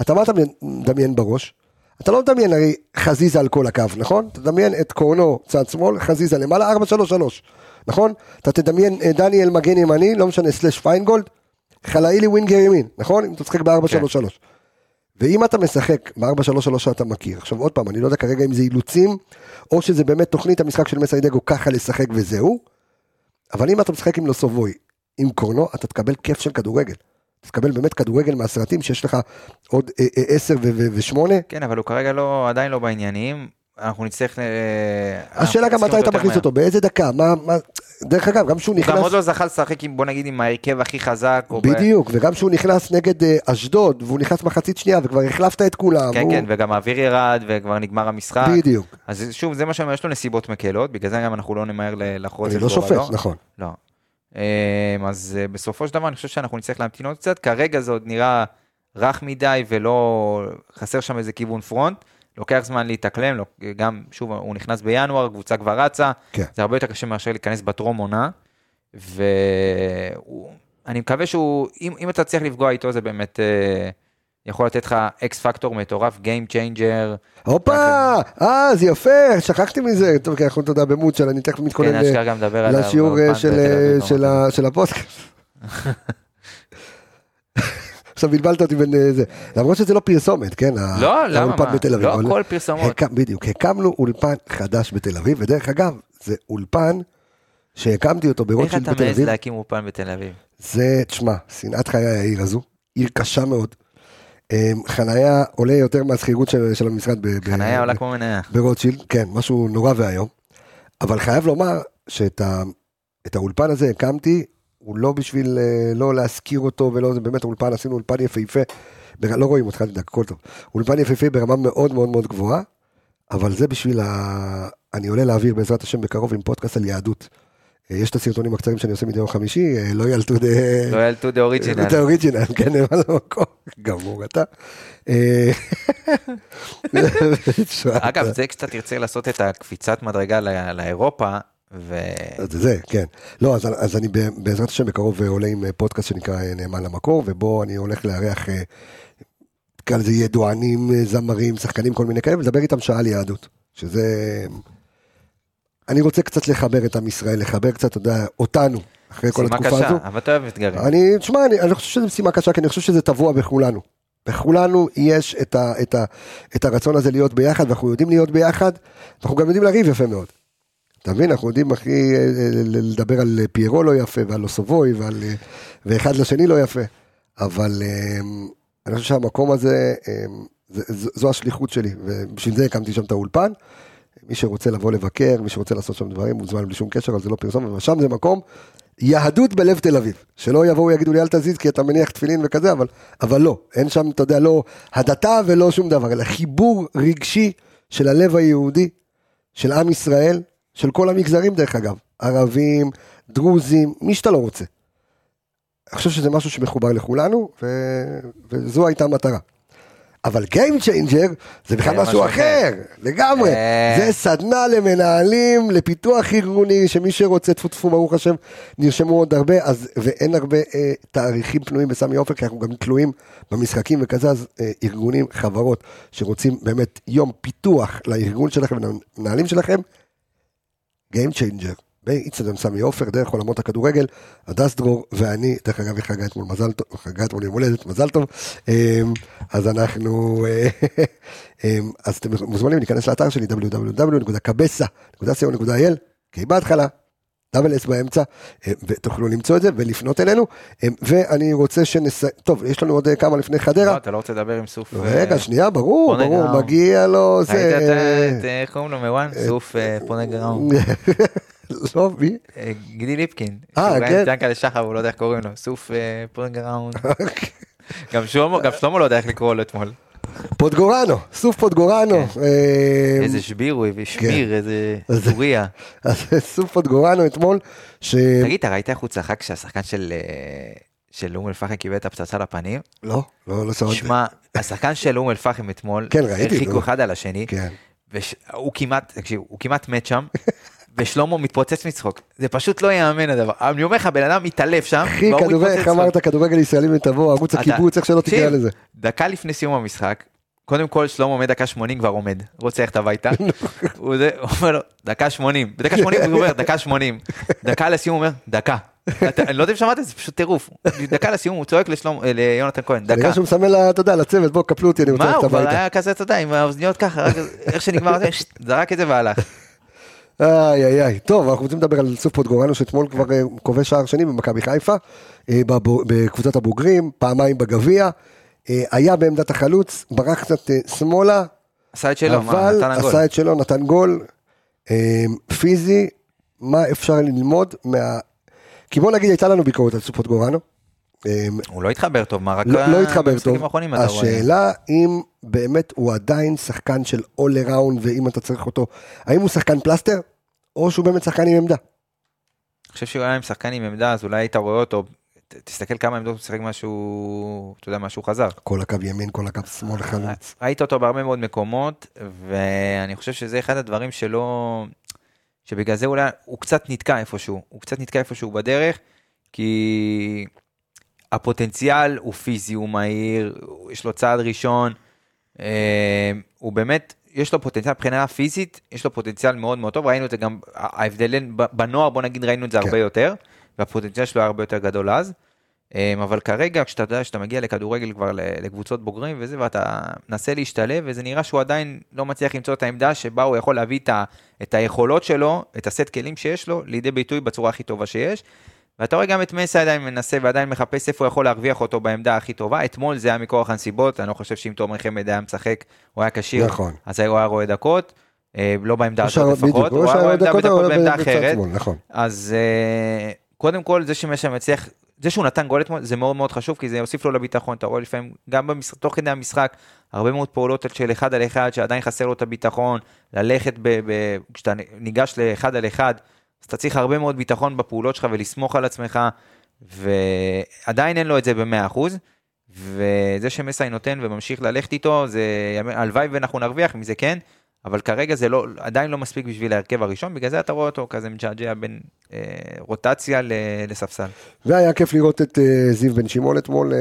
אתה מה אתה מדמיין בראש? אתה לא מדמיין הרי חזיזה על כל הקו, נכון? אתה תדמיין את קורנו צד שמאל, חזיזה למעלה, 4-3-3, נכון? אתה תדמיין אה, דניאל מגן ימני, לא משנה, slash פיינגולד, חלאילי winger ימין, נכון? אם אתה משחק ב-4-3-3. ואם אתה משחק ב-4-3-3 שאתה מכיר, עכשיו עוד פעם, אני לא יודע כרגע אם זה אילוצים, או שזה באמת תוכנית המשחק של מסיידגו ככה לשחק וזהו, אבל אם אתה משחק עם לוסובוי, עם קורנו, אתה תקבל כיף של כדורגל. אתה תקבל באמת כדורגל מהסרטים שיש לך עוד אה, אה, 10 ו-8. כן, אבל הוא כרגע לא, עדיין לא בעניינים. אנחנו נצטרך... אה, השאלה גם מתי אתה מכניס. אותו, באיזה דקה, מה, מה, דרך אגב, גם שהוא הוא גם נכנס, עוד לא זכה לשחק עם, בוא נגיד, עם ההרכב הכי חזק. ב- בדיוק, וגם שהוא נכנס נגד אה, אשדוד, והוא נכנס מחצית שנייה, וכבר החלפת את כולם, כן, הוא- כן, וגם האוויר ירד, וכבר נגמר המשחק. בדיוק, אז שוב, זה מה שאומר, יש לו נסיבות מקלות, בגלל זה גם אנחנו לא נמהר לחרוץ אני את לא גורלו. שופט, נכון. לא. אמ, אז אה, בסופו של דבר אני חושב שאנחנו נצטרך להמתין עוד קצת, כרגע זה עוד נראה רך מדי ולא, חסר שם איזה כיוון פרונט, לוקח זמן להתאקלם, גם, שוב, הוא נכנס בינואר, הקבוצה כבר רצה, כן. זה הרבה יותר קשה מאשר להיכנס בטרום עונה, ואני מקווה שהוא, אם, אם אתה תצליח לפגוע איתו זה באמת אה, יכול לתת לך אקס פקטור מטורף, Game Changer, הופה, אה, זה יפה, שכחתי מזה, טוב, כי אנחנו, אתה יודע, במוד של, אני תכף מתכונן כן, לשיעור באולפן אה, של, בתל [laughs] אביב, אה, של ה- של הפודקאסט. עכשיו בלבלת אותי בין אה, זה, למרות שזה לא פרסומת, כן? לא, למה? האולפן? בתל אביב, לא הכל פרסומות. בדיוק, הקמנו אולפן חדש בתל אביב, ודרך אגב, זה אולפן שהקמתי אותו איך ברוטשילד אתה בתל מעז אביב, להקים אולפן בתל אביב? זה, תשמע, שנאת חיי העיר הזו, עיר קשה מאוד. אה, חנייה עולה יותר מהשכירות של של המשרד. ב- ב- חניה עולה כמו מניה. ברוטשילד, כן, משהו נורא ואיום. אבל חייב לומר שאת ה, את האולפן הזה הקמתי, הוא לא בשביל אה, לא להשכיר אותו ולא, זה באמת אולפן, עשינו אולפן יפהפה, לא רואים אותך, תדאג, הכל טוב. אולפן יפהפה ברמה מאוד מאוד מאוד גבוהה, אבל זה בשביל ה... אני עולה לאוויר בעזרת השם בקרוב עם פודקאסט על יהדות. אה, יש את הסרטונים הקצרים שאני עושה מדי יום חמישי, אה, לא ילטו דה... לא to the original. את האוריג'ינל, כן, נאמן למקום, גמור אתה. [laughs] אגב, זה כשאתה תרצה לעשות את הקפיצת מדרגה לא- לאירופה, ו... זה זה, כן. לא, אז, אז אני בעזרת השם בקרוב עולה עם אה, פודקאסט שנקרא אה, נאמן למקור, ובו אני הולך לארח, אה, נקרא לזה ידוענים, אה, זמרים, שחקנים, כל מיני כאלה, ולדבר איתם שעה על יהדות. שזה... אני רוצה קצת לחבר את עם ישראל, לחבר קצת, אתה יודע, אותנו, אחרי כל משימה התקופה קשה, הזו. אבל אתה אוהב אתגרים. אני, תשמע, אני, אני חושב שזו משימה קשה, כי אני חושב שזה טבוע בכולנו. בכולנו יש את, ה, את, ה, את הרצון הזה להיות ביחד, ואנחנו יודעים להיות ביחד, אנחנו גם יודעים לריב יפה מאוד. אתה מבין? אנחנו יודעים הכי אה, ל- לדבר על פיירו לא יפה, ועל לוסובוי, ועל, אה, ואחד לשני לא יפה. אבל אה, אני חושב שהמקום הזה, אה, זו השליחות שלי, ובשביל זה הקמתי שם את האולפן. מי שרוצה לבוא לבקר, מי שרוצה לעשות שם דברים, מוזמן בלי שום קשר, אבל זה לא פרסום, אבל שם זה מקום יהדות בלב תל אביב. שלא יבואו יגידו לי אל תזיז כי אתה מניח תפילין וכזה, אבל, אבל לא, אין שם, אתה יודע, לא הדתה ולא שום דבר, אלא חיבור רגשי של הלב היהודי, של עם ישראל, של כל המגזרים דרך אגב, ערבים, דרוזים, מי שאתה לא רוצה. אני חושב שזה משהו שמחובר לכולנו, ו... וזו הייתה המטרה. אבל Game Changer זה בכלל זה משהו משהו אחר, לגמרי. אה. זה סדנה למנהלים, לפיתוח ארגוני, שמי שרוצה, טפו טפו, ברוך השם, נרשמו עוד הרבה, אז, ואין הרבה אה, תאריכים פנויים בסמי עופר, כי אנחנו גם תלויים במשחקים וכזה, אז אה, ארגונים, חברות, שרוצים באמת יום פיתוח לארגון שלכם ולמנהלים שלכם, Game Changer, באיצטדיון סמי עופר, דרך עולמות הכדורגל, הדס דרור ואני, דרך אגב, היא חגה אתמול מזל טוב, חגה אתמול יום הולדת, מזל טוב, אמ, אז אנחנו, אה, [laughs] אמ, אז אתם מוזמנים להיכנס לאתר שלי, www.cabesa.co.il, כי בהתחלה, דאבל אס באמצע, אה, ותוכלו למצוא את זה ולפנות אלינו, אמ, ואני רוצה שנס... טוב, יש לנו עוד אה, כמה לפני לא, חדרה. אתה לא רוצה לדבר עם סוף... אה, רגע, שנייה, ברור, ברור. מגיע לו זה... את ה- את, אה, איך קוראים לו מוואן? סוף אה, פונה גראון. [laughs] לא, מי? אה, גידי ליפקין. אה, כן. ראיין את ינקלה שחר, הוא לא יודע איך קוראים לו. סוף אה. [laughs] גם שלמה גם שלמה לא יודע איך לקרוא לו אתמול. פוטגורנו, סוף פוטגורנו. אמ, איזה שביר הוא הביא, שמיר, איזה כן. [laughs] אז- סוף פוטגורנו אתמול, ש... תגיד, אתה ראית איך הוא צחק כשהשחקן של אה, של אום אל-פחם קיבל את הפצצה לפנים? לא, לא, לא שמעתי. שמע, השחקן של אום אל-פחם אתמול, כן, ראיתי, הרחיקו. אחד על השני, כן. והוא כמעט, תקשיב, הוא כמעט מת שם, [laughs] ושלמה מתפוצץ מצחוק. זה פשוט לא ייאמן הדבר. אני אומר לך, בן אדם מתעלף שם, אחי, כדורגל, איך. אמרת, כדורגל ישראלי ותבוא, ערוץ הקיבוץ, איך שלא תקרא לזה. דקה לפני סיום המשחק, קודם כל שלמה עומד דקה 80 כבר עומד, רוצה ללכת הביתה, [laughs] הוא זה- הוא אומר לו, דקה 80, בדקה 80 הוא אומר, דקה 80, דקה לסיום הוא אומר, דקה. אני לא יודע אם שמעת את זה, פשוט טירוף. דקה לסיום הוא צועק אה, ליונתן כהן, דקה. כנראה שהוא מסמן לה, אתה יודע, לצוות, בוא, קפלו אותי, אני רוצה מה, ללכת הוא כבר הביתה. היה כזה, אתה יודע, עם האוזניות ככה, איך שנגמר [laughs] זרק את זה והלך. איי איי איי. טוב, אנחנו רוצים לדבר על סוף פוטגורנו, שאתמול כבר אה, כובש שער שני במכבי חיפה, אה, בקבוצת הבוגרים, פעמיים בגביע. אה, היה בעמדת החלוץ, ברח קצת שמאלה, עשה את שלו, מה, אבל הגול. עשה את שלו, נתן גול. פיזי, מה אפשר ללמוד מה... כי בוא נגיד, הייתה לנו ביקורת על סופות גורנו. אה, הוא לא התחבר טוב, מה, רק לא, לא התחבר טוב. האחרונים. השאלה אם באמת הוא עדיין שחקן של all around ואם אתה צריך אותו, האם הוא שחקן פלסטר או שהוא באמת שחקן עם עמדה? אני חושב שהוא היה עם שחקן עם עמדה, אז אולי היית רואה אותו, ת- תסתכל כמה עמדות הוא שיחק משהו, אתה יודע, משהו חזר. כל הקו ימין, כל הקו שמאל חלוץ. ראית אותו בהרבה מאוד מקומות, ואני חושב שזה אחד הדברים שלא... שבגלל זה אולי הוא קצת נתקע איפשהו, הוא קצת נתקע איפשהו בדרך, כי הפוטנציאל הוא פיזי, הוא מהיר, יש לו צעד ראשון, אה, הוא באמת, יש לו פוטנציאל מבחינה פיזית, יש לו פוטנציאל מאוד מאוד טוב, ראינו את זה גם, ההבדלים בנוער, בוא נגיד ראינו את זה כן. הרבה יותר, והפוטנציאל שלו היה הרבה יותר גדול אז. אה, אבל כרגע כשאתה יודע שאתה מגיע לכדורגל כבר לקבוצות בוגרים וזה ואתה מנסה להשתלב וזה נראה שהוא עדיין לא מצליח למצוא את העמדה שבה הוא יכול להביא את היכולות שלו, את הסט כלים שיש לו, לידי ביטוי בצורה הכי טובה שיש. ואתה רואה גם את מסי עדיין מנסה ועדיין מחפש איפה הוא יכול להרוויח אותו בעמדה הכי טובה. אתמול זה היה מכורח הנסיבות, אני לא חושב שאם תומר חמד היה משחק, הוא היה כשיר, נכון. אז הוא היה רואה דקות, אה, לא בעמדה הזאת לפחות, הוא הוא היה רואה דקות, בעמדה אחרת. נכון. אז אה, קודם כל, זה שמשה מצליח, זה שהוא נתן גול אתמול, זה מאוד מאוד חשוב, כי זה יוסיף לו לביטחון, אתה רואה לפעמים, גם במשחק, תוך כדי המשחק, הרבה מאוד פעולות של אחד על אחד, שעדיין חסר לו את הביטחון, ללכת, ב, ב, כשאתה ניגש לאחד על אחד, אז אתה צריך הרבה מאוד ביטחון בפעולות שלך ולסמוך על עצמך, ועדיין אין לו את זה ב-100%, וזה שמסי נותן וממשיך ללכת איתו, זה, הלוואי ואנחנו נרוויח מזה, כן, אבל כרגע זה לא, עדיין לא מספיק בשביל ההרכב הראשון, בגלל זה אתה רואה אותו כזה מג'עג'ע בין אה, רוטציה ל- לספסל. והיה כיף לראות את אה, זיו בן שמעון אתמול אה,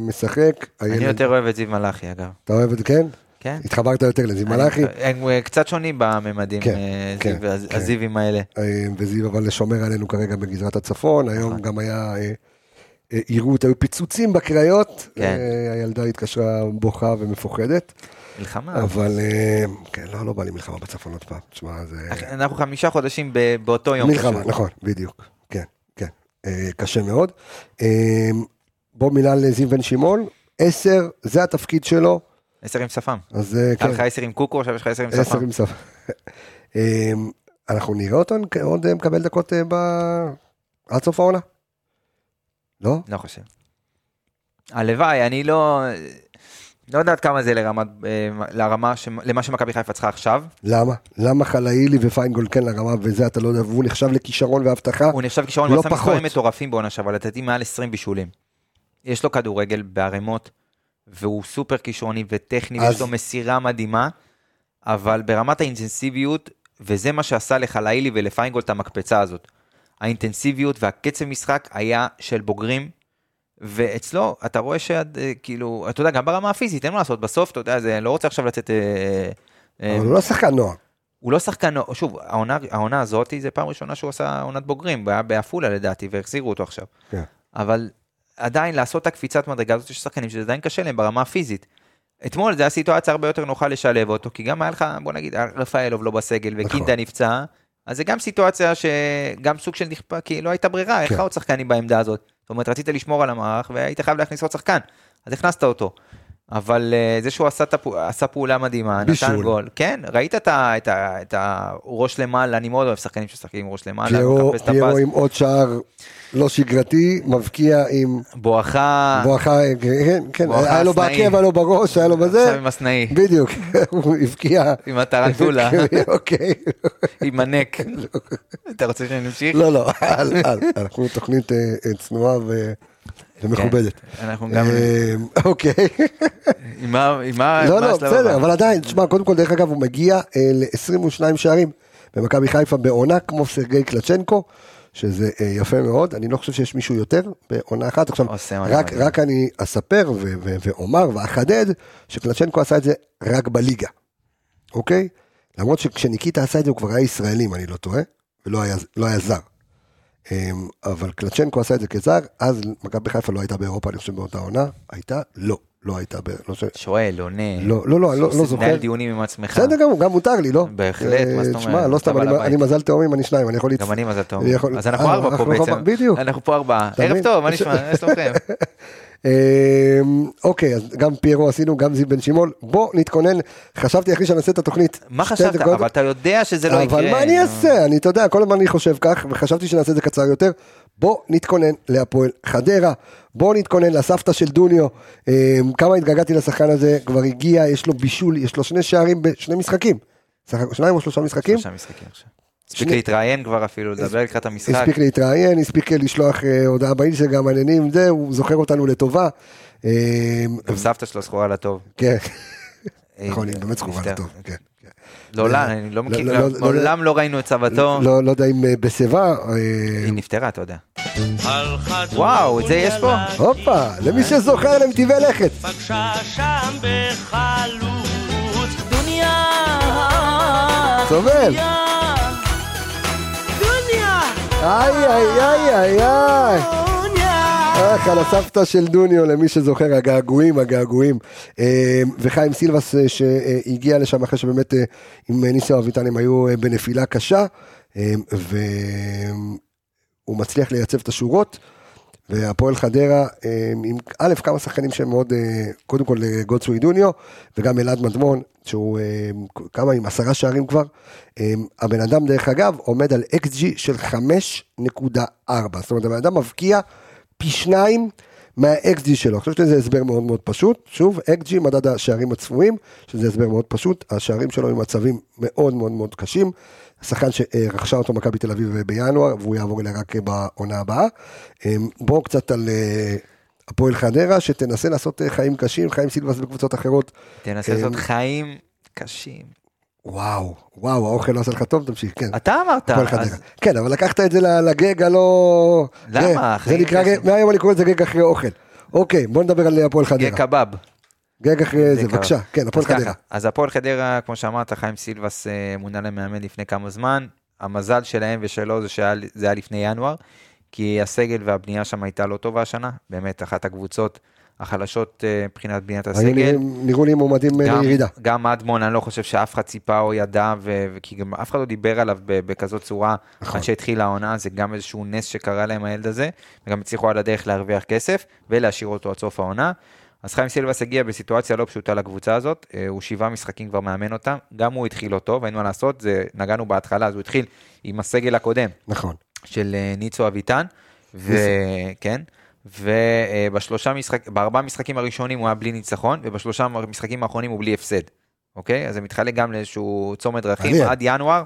משחק. אני הילד- יותר אוהב את זיו מלאכי אגב. אתה אוהב את כן? כן? התחברת יותר לזיו מלאכי, הם אה, קצת שונים בממדים, כן, אה, כן, זיו- כן. הזיווים האלה. אה, וזיו אבל שומר עלינו כרגע בגזרת הצפון, היום נכון. גם היה עירות, היו פיצוצים בקריות, כן. הילדה התקשרה בוכה ומפוחדת, מלחמה. אבל כן, לא, לא בא לי מלחמה בצפון עוד פעם, תשמע, זה... אנחנו חמישה חודשים באותו יום. מלחמה. נכון, בדיוק, כן, כן, קשה מאוד. בוא מילה לזיו בן שמעון, עשר, זה התפקיד שלו, עשר עם שפם. אז אה, היה כן, לך עשר עם קוקו, עכשיו יש לך עשר עם עשר שפם. עם סף. אה, אנחנו נראה אותו עוד אה, מקבל דקות אה, ב- עד סוף העונה? לא? לא חושב. הלוואי, אני לא... לא יודעת כמה זה לרמת, לרמה, ש- למה שמכבי חיפה צריכה עכשיו. למה? למה חלאילי ופיינגולד כן לרמה וזה אתה לא יודע, והוא נחשב לכישרון והבטחה? הוא נחשב כישרון, לא הוא עשה. מספרים מטורפים בעונה שעברה, לדעתי מעל 20 בישולים. יש לו כדורגל בערימות, והוא סופר כישרוני וטכני, אז- ויש לו מסירה מדהימה, אבל ברמת האינטנסיביות, וזה מה שעשה לחלאילי ולפיינגולד את המקפצה הזאת. האינטנסיביות והקצב משחק היה של בוגרים, ואצלו אתה רואה שעד, אה, כאילו, אתה יודע, גם ברמה הפיזית, אין מה לעשות, בסוף, אתה יודע, זה, לא רוצה עכשיו לצאת... אה, אה, אבל הוא לא שחקן נוער. הוא לא שחקן, שוב, העונה, העונה הזאת זה פעם ראשונה שהוא עשה עונת בוגרים, הוא היה בעפולה לדעתי, והחזירו אותו עכשיו. כן. אבל עדיין לעשות את הקפיצת מדרגה הזאת, יש שחקנים שזה עדיין קשה להם ברמה הפיזית. אתמול זו הייתה סיטואציה הרבה יותר נוחה לשלב אותו, כי גם היה לך, בוא נגיד, היה רפאלוב לא בסגל וקינדה נפצע, אז זה גם סיטואציה שגם סוג של נכפה, כי לא הייתה ברירה, היה לך כן. עוד שחקנים בעמדה הזאת. זאת אומרת, רצית לשמור על המערך והיית חייב להכניס עוד שחקן, אז הכנסת אותו. אבל אה, זה שהוא עשה, את הפ- עשה פעולה מדהימה, נתן בישול. גול, כן, ראית את, ה, את, ה, את הראש למעלה, אני מאוד אוהב שחקנים שמשחקים עם ראש למעלה, פיירו פיירו עם עוד שער לא שגרתי, מבקיע עם בואכה, בואכה, כן, כן, בואכה היה לו. בעקב, היה לו בראש, היה לו בזה, עכשיו עם הסנאי, בדיוק, [laughs] הוא הבקיע. עם הטרנטולה, [laughs] אוקיי, עם הנק. אתה רוצה שנמשיך? לא, לא, אל, אנחנו תוכנית אה, אה, צנועה ו- ומכובדת. כן, אנחנו גם, אה, אוקיי, עם מה, לא, לא, בסדר? אבל עדיין, תשמע, קודם כל, דרך אגב, הוא מגיע ל-22 שערים במכבי חיפה בעונה, כמו סרגי קלצ'נקו, שזה אה, יפה מאוד, אני לא חושב שיש מישהו יותר בעונה אחת. עכשיו, רק, אני אספר ואומר ואחדד, שקלצ'נקו עשה את זה רק בליגה, אוקיי? למרות שכשניקיטה עשה את זה הוא כבר היה ישראלי, אם אני לא טועה, ולא היה, לא היה זר. אמ, אבל קלצ'נקו עשה את זה כזר, אז מכבי חיפה לא הייתה באירופה, אני חושב באותה עונה, הייתה? לא, לא הייתה, לא, ש- שואל, עונה. לא, לא, לא, אני לא, לא זוכר. מנהל דיונים עם עצמך. בסדר גמור, גם מותר לי, לא? בהחלט, מה זאת אה, אומרת? שמע, לא סתם, אני- מזל תאומים, אני שניים, אני יכול. גם אני מזל יכול- אז אנחנו אה, ארבע פה בעצם. בדיוק. אנחנו פה ארבעה. ערב? טוב, מה נשמע? איך שלומכם? [laughs] אמ, אוקיי, אז גם פיירו עשינו, גם זיו בן שמעון. בוא נתכונן, חשבתי אחרי שנעשה את התוכנית. מה חשבת? אבל אתה יודע שזה לא יקרה. אבל מה אני אעשה? אני, אתה יודע, כל הזמן אני חושב כך, וחשבתי שנעשה את זה קצר יותר. בוא נתכונן להפועל חדרה, בוא נתכונן לסבתא של דוניו. אמ, כמה התגעגעתי לשחקן הזה, כבר הגיע, יש לו בישול, יש לו שני שערים בשני משחקים. שחק- שניים או שלושה משחקים? שלושה משחקים עכשיו. הספיק שני- להתראיין כבר אפילו, לדבר לקראת המשחק. הספיק להתראיין, הספיק לשלוח אה, הודעה באינסטגרם, מעניינים, זה, הוא זוכר אותנו לטובה. אמ, גם סבתא שלו זכורה לטוב. כן, אה, נכון, היא באמת זכורה. לטוב, כן. אני לא מכיר, לא, לא, לא, מעולם לא ראינו את סבתו. לא לא יודע אם אה, בשיבה, אה, היא נפטרה, אתה יודע. וואו, את זה יש פה? הופה, למי שזוכר לנתיבי לכת. סובל. דוניה איי איי איי איי איי. דוניה איך על הסבתא של דוניו, למי שזוכר, הגעגועים, הגעגועים. אה, וחיים סילבס אה, שהגיע לשם אחרי שבאמת אה, עם ניסו אביטן הם היו אה, בנפילה קשה, אה, והוא מצליח לייצב את השורות. והפועל חדרה, אה, עם א', כמה שחקנים שהם מאוד, אה, קודם כל אה, גולדסווי דוניו, וגם אלעד מדמון, שהוא אה, כמה עם עשרה שערים כבר. אה, הבן אדם, דרך אגב, עומד על XG של 5.4. זאת אומרת, הבן אדם מבקיע פי שניים מה-XG שלו. אני חושב שזה הסבר מאוד מאוד פשוט. שוב, XG, מדד השערים הצפויים, שזה הסבר מאוד פשוט. השערים שלו עם מצבים מאוד מאוד מאוד קשים. שחקן שרכשה אותו מכבי תל אביב בינואר, והוא יעבור אליה רק בעונה הבאה. בואו קצת על אה, הפועל חדרה, שתנסה לעשות אה, חיים קשים, חיים סילבס בקבוצות אחרות. תנסה לעשות חיים קשים. וואו, וואו, האוכל לא עשה לך טוב, תמשיך, כן. אתה אמרת, חדרה. אז כן, אבל לקחת את זה לגג הלא... למה? זה- זה חיים נקרא. גג- מהיום אני קורא לזה גג אחרי אוכל. אוקיי, בוא נדבר על הפועל גג חדרה. קבב. גג אחרי זה. בבקשה. כן, הפועל אז ככה, חדרה. אז הפועל חדרה, כמו שאמרת, חיים סילבס אה, מונה למאמן לפני כמה זמן. המזל שלהם ושלו זה שהיה- זה היה לפני ינואר, כי הסגל והבנייה שם הייתה לא טובה השנה. באמת, אחת הקבוצות החלשות אה, מבחינת בניית הסגל. נראו לי מועמדים אה, לירידה. גם אדמון, אני לא חושב שאף אחד ציפה או ידע, וכי גם אף אחד לא דיבר עליו בכזאת צורה נכון. עד שהתחילה העונה, זה גם איזשהו נס שקרה להם הילד הזה, וגם הצליחו על הדרך להרוויח כסף ולהשאיר אותו עד סוף העונה. אז חיים סילבס הגיע בסיטואציה לא פשוטה לקבוצה הזאת, אה, הוא שבעה משחקים כבר מאמן אותם, גם הוא התחיל לא טוב, אין מה לעשות, זה נגענו בהתחלה, אז הוא התחיל עם הסגל הקודם, נכון. של ניצו אביטן, וכן, ובשלושה משחק, בארבעה משחקים הראשונים הוא היה בלי ניצחון, ובשלושה המשחקים האחרונים הוא בלי הפסד, אוקיי? אז זה מתחלק גם לאיזשהו צומת דרכים. עד ינואר,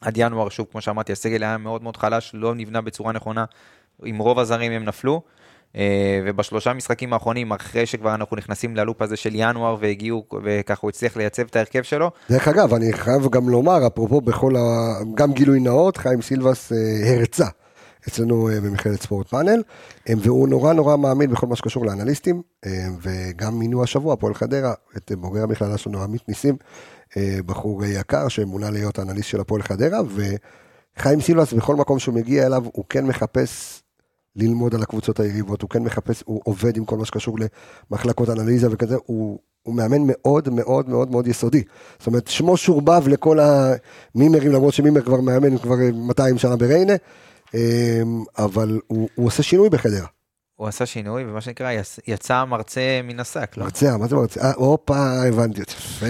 עד ינואר, שוב, כמו שאמרתי, הסגל היה מאוד מאוד חלש, לא נבנה בצורה נכונה, עם רוב הזרים הם נפלו. אה, ובשלושה משחקים האחרונים, אחרי שכבר אנחנו נכנסים ללופ הזה של ינואר והגיעו, וככה הוא הצליח לייצב את ההרכב שלו, דרך אגב, אני חייב גם לומר, אפרופו בכל ה... גם גילוי נאות, חיים סילבס אה, הרצה אצלנו אה, במכללת ספורט פאנל, אה, והוא נורא נורא מאמין בכל מה שקשור לאנליסטים, אה, וגם מינו השבוע, הפועל חדרה, את בוגר המכללה שלנו, עמית ניסים, בחור יקר שמונה להיות האנליסט של הפועל חדרה, וחיים סילבס, בכל מקום שהוא מגיע אליו, הוא כן מחפש ללמוד על הקבוצות היריבות, הוא כן מחפש, הוא עובד עם כל מה שקשור למחלקות אנליזה וכזה, הוא, הוא מאמן מאוד מאוד מאוד מאוד יסודי. זאת אומרת, שמו שורבב לכל המימרים, למרות שמימר כבר מאמן כבר 200 שנה בריינה, אבל הוא, הוא עושה שינוי בחדרה. הוא עשה שינוי, ומה שנקרא, יצ- יצא מרצה מן השק, לא? מרצה, מה זה מרצה? אה, הופה, הבנתי. יפה,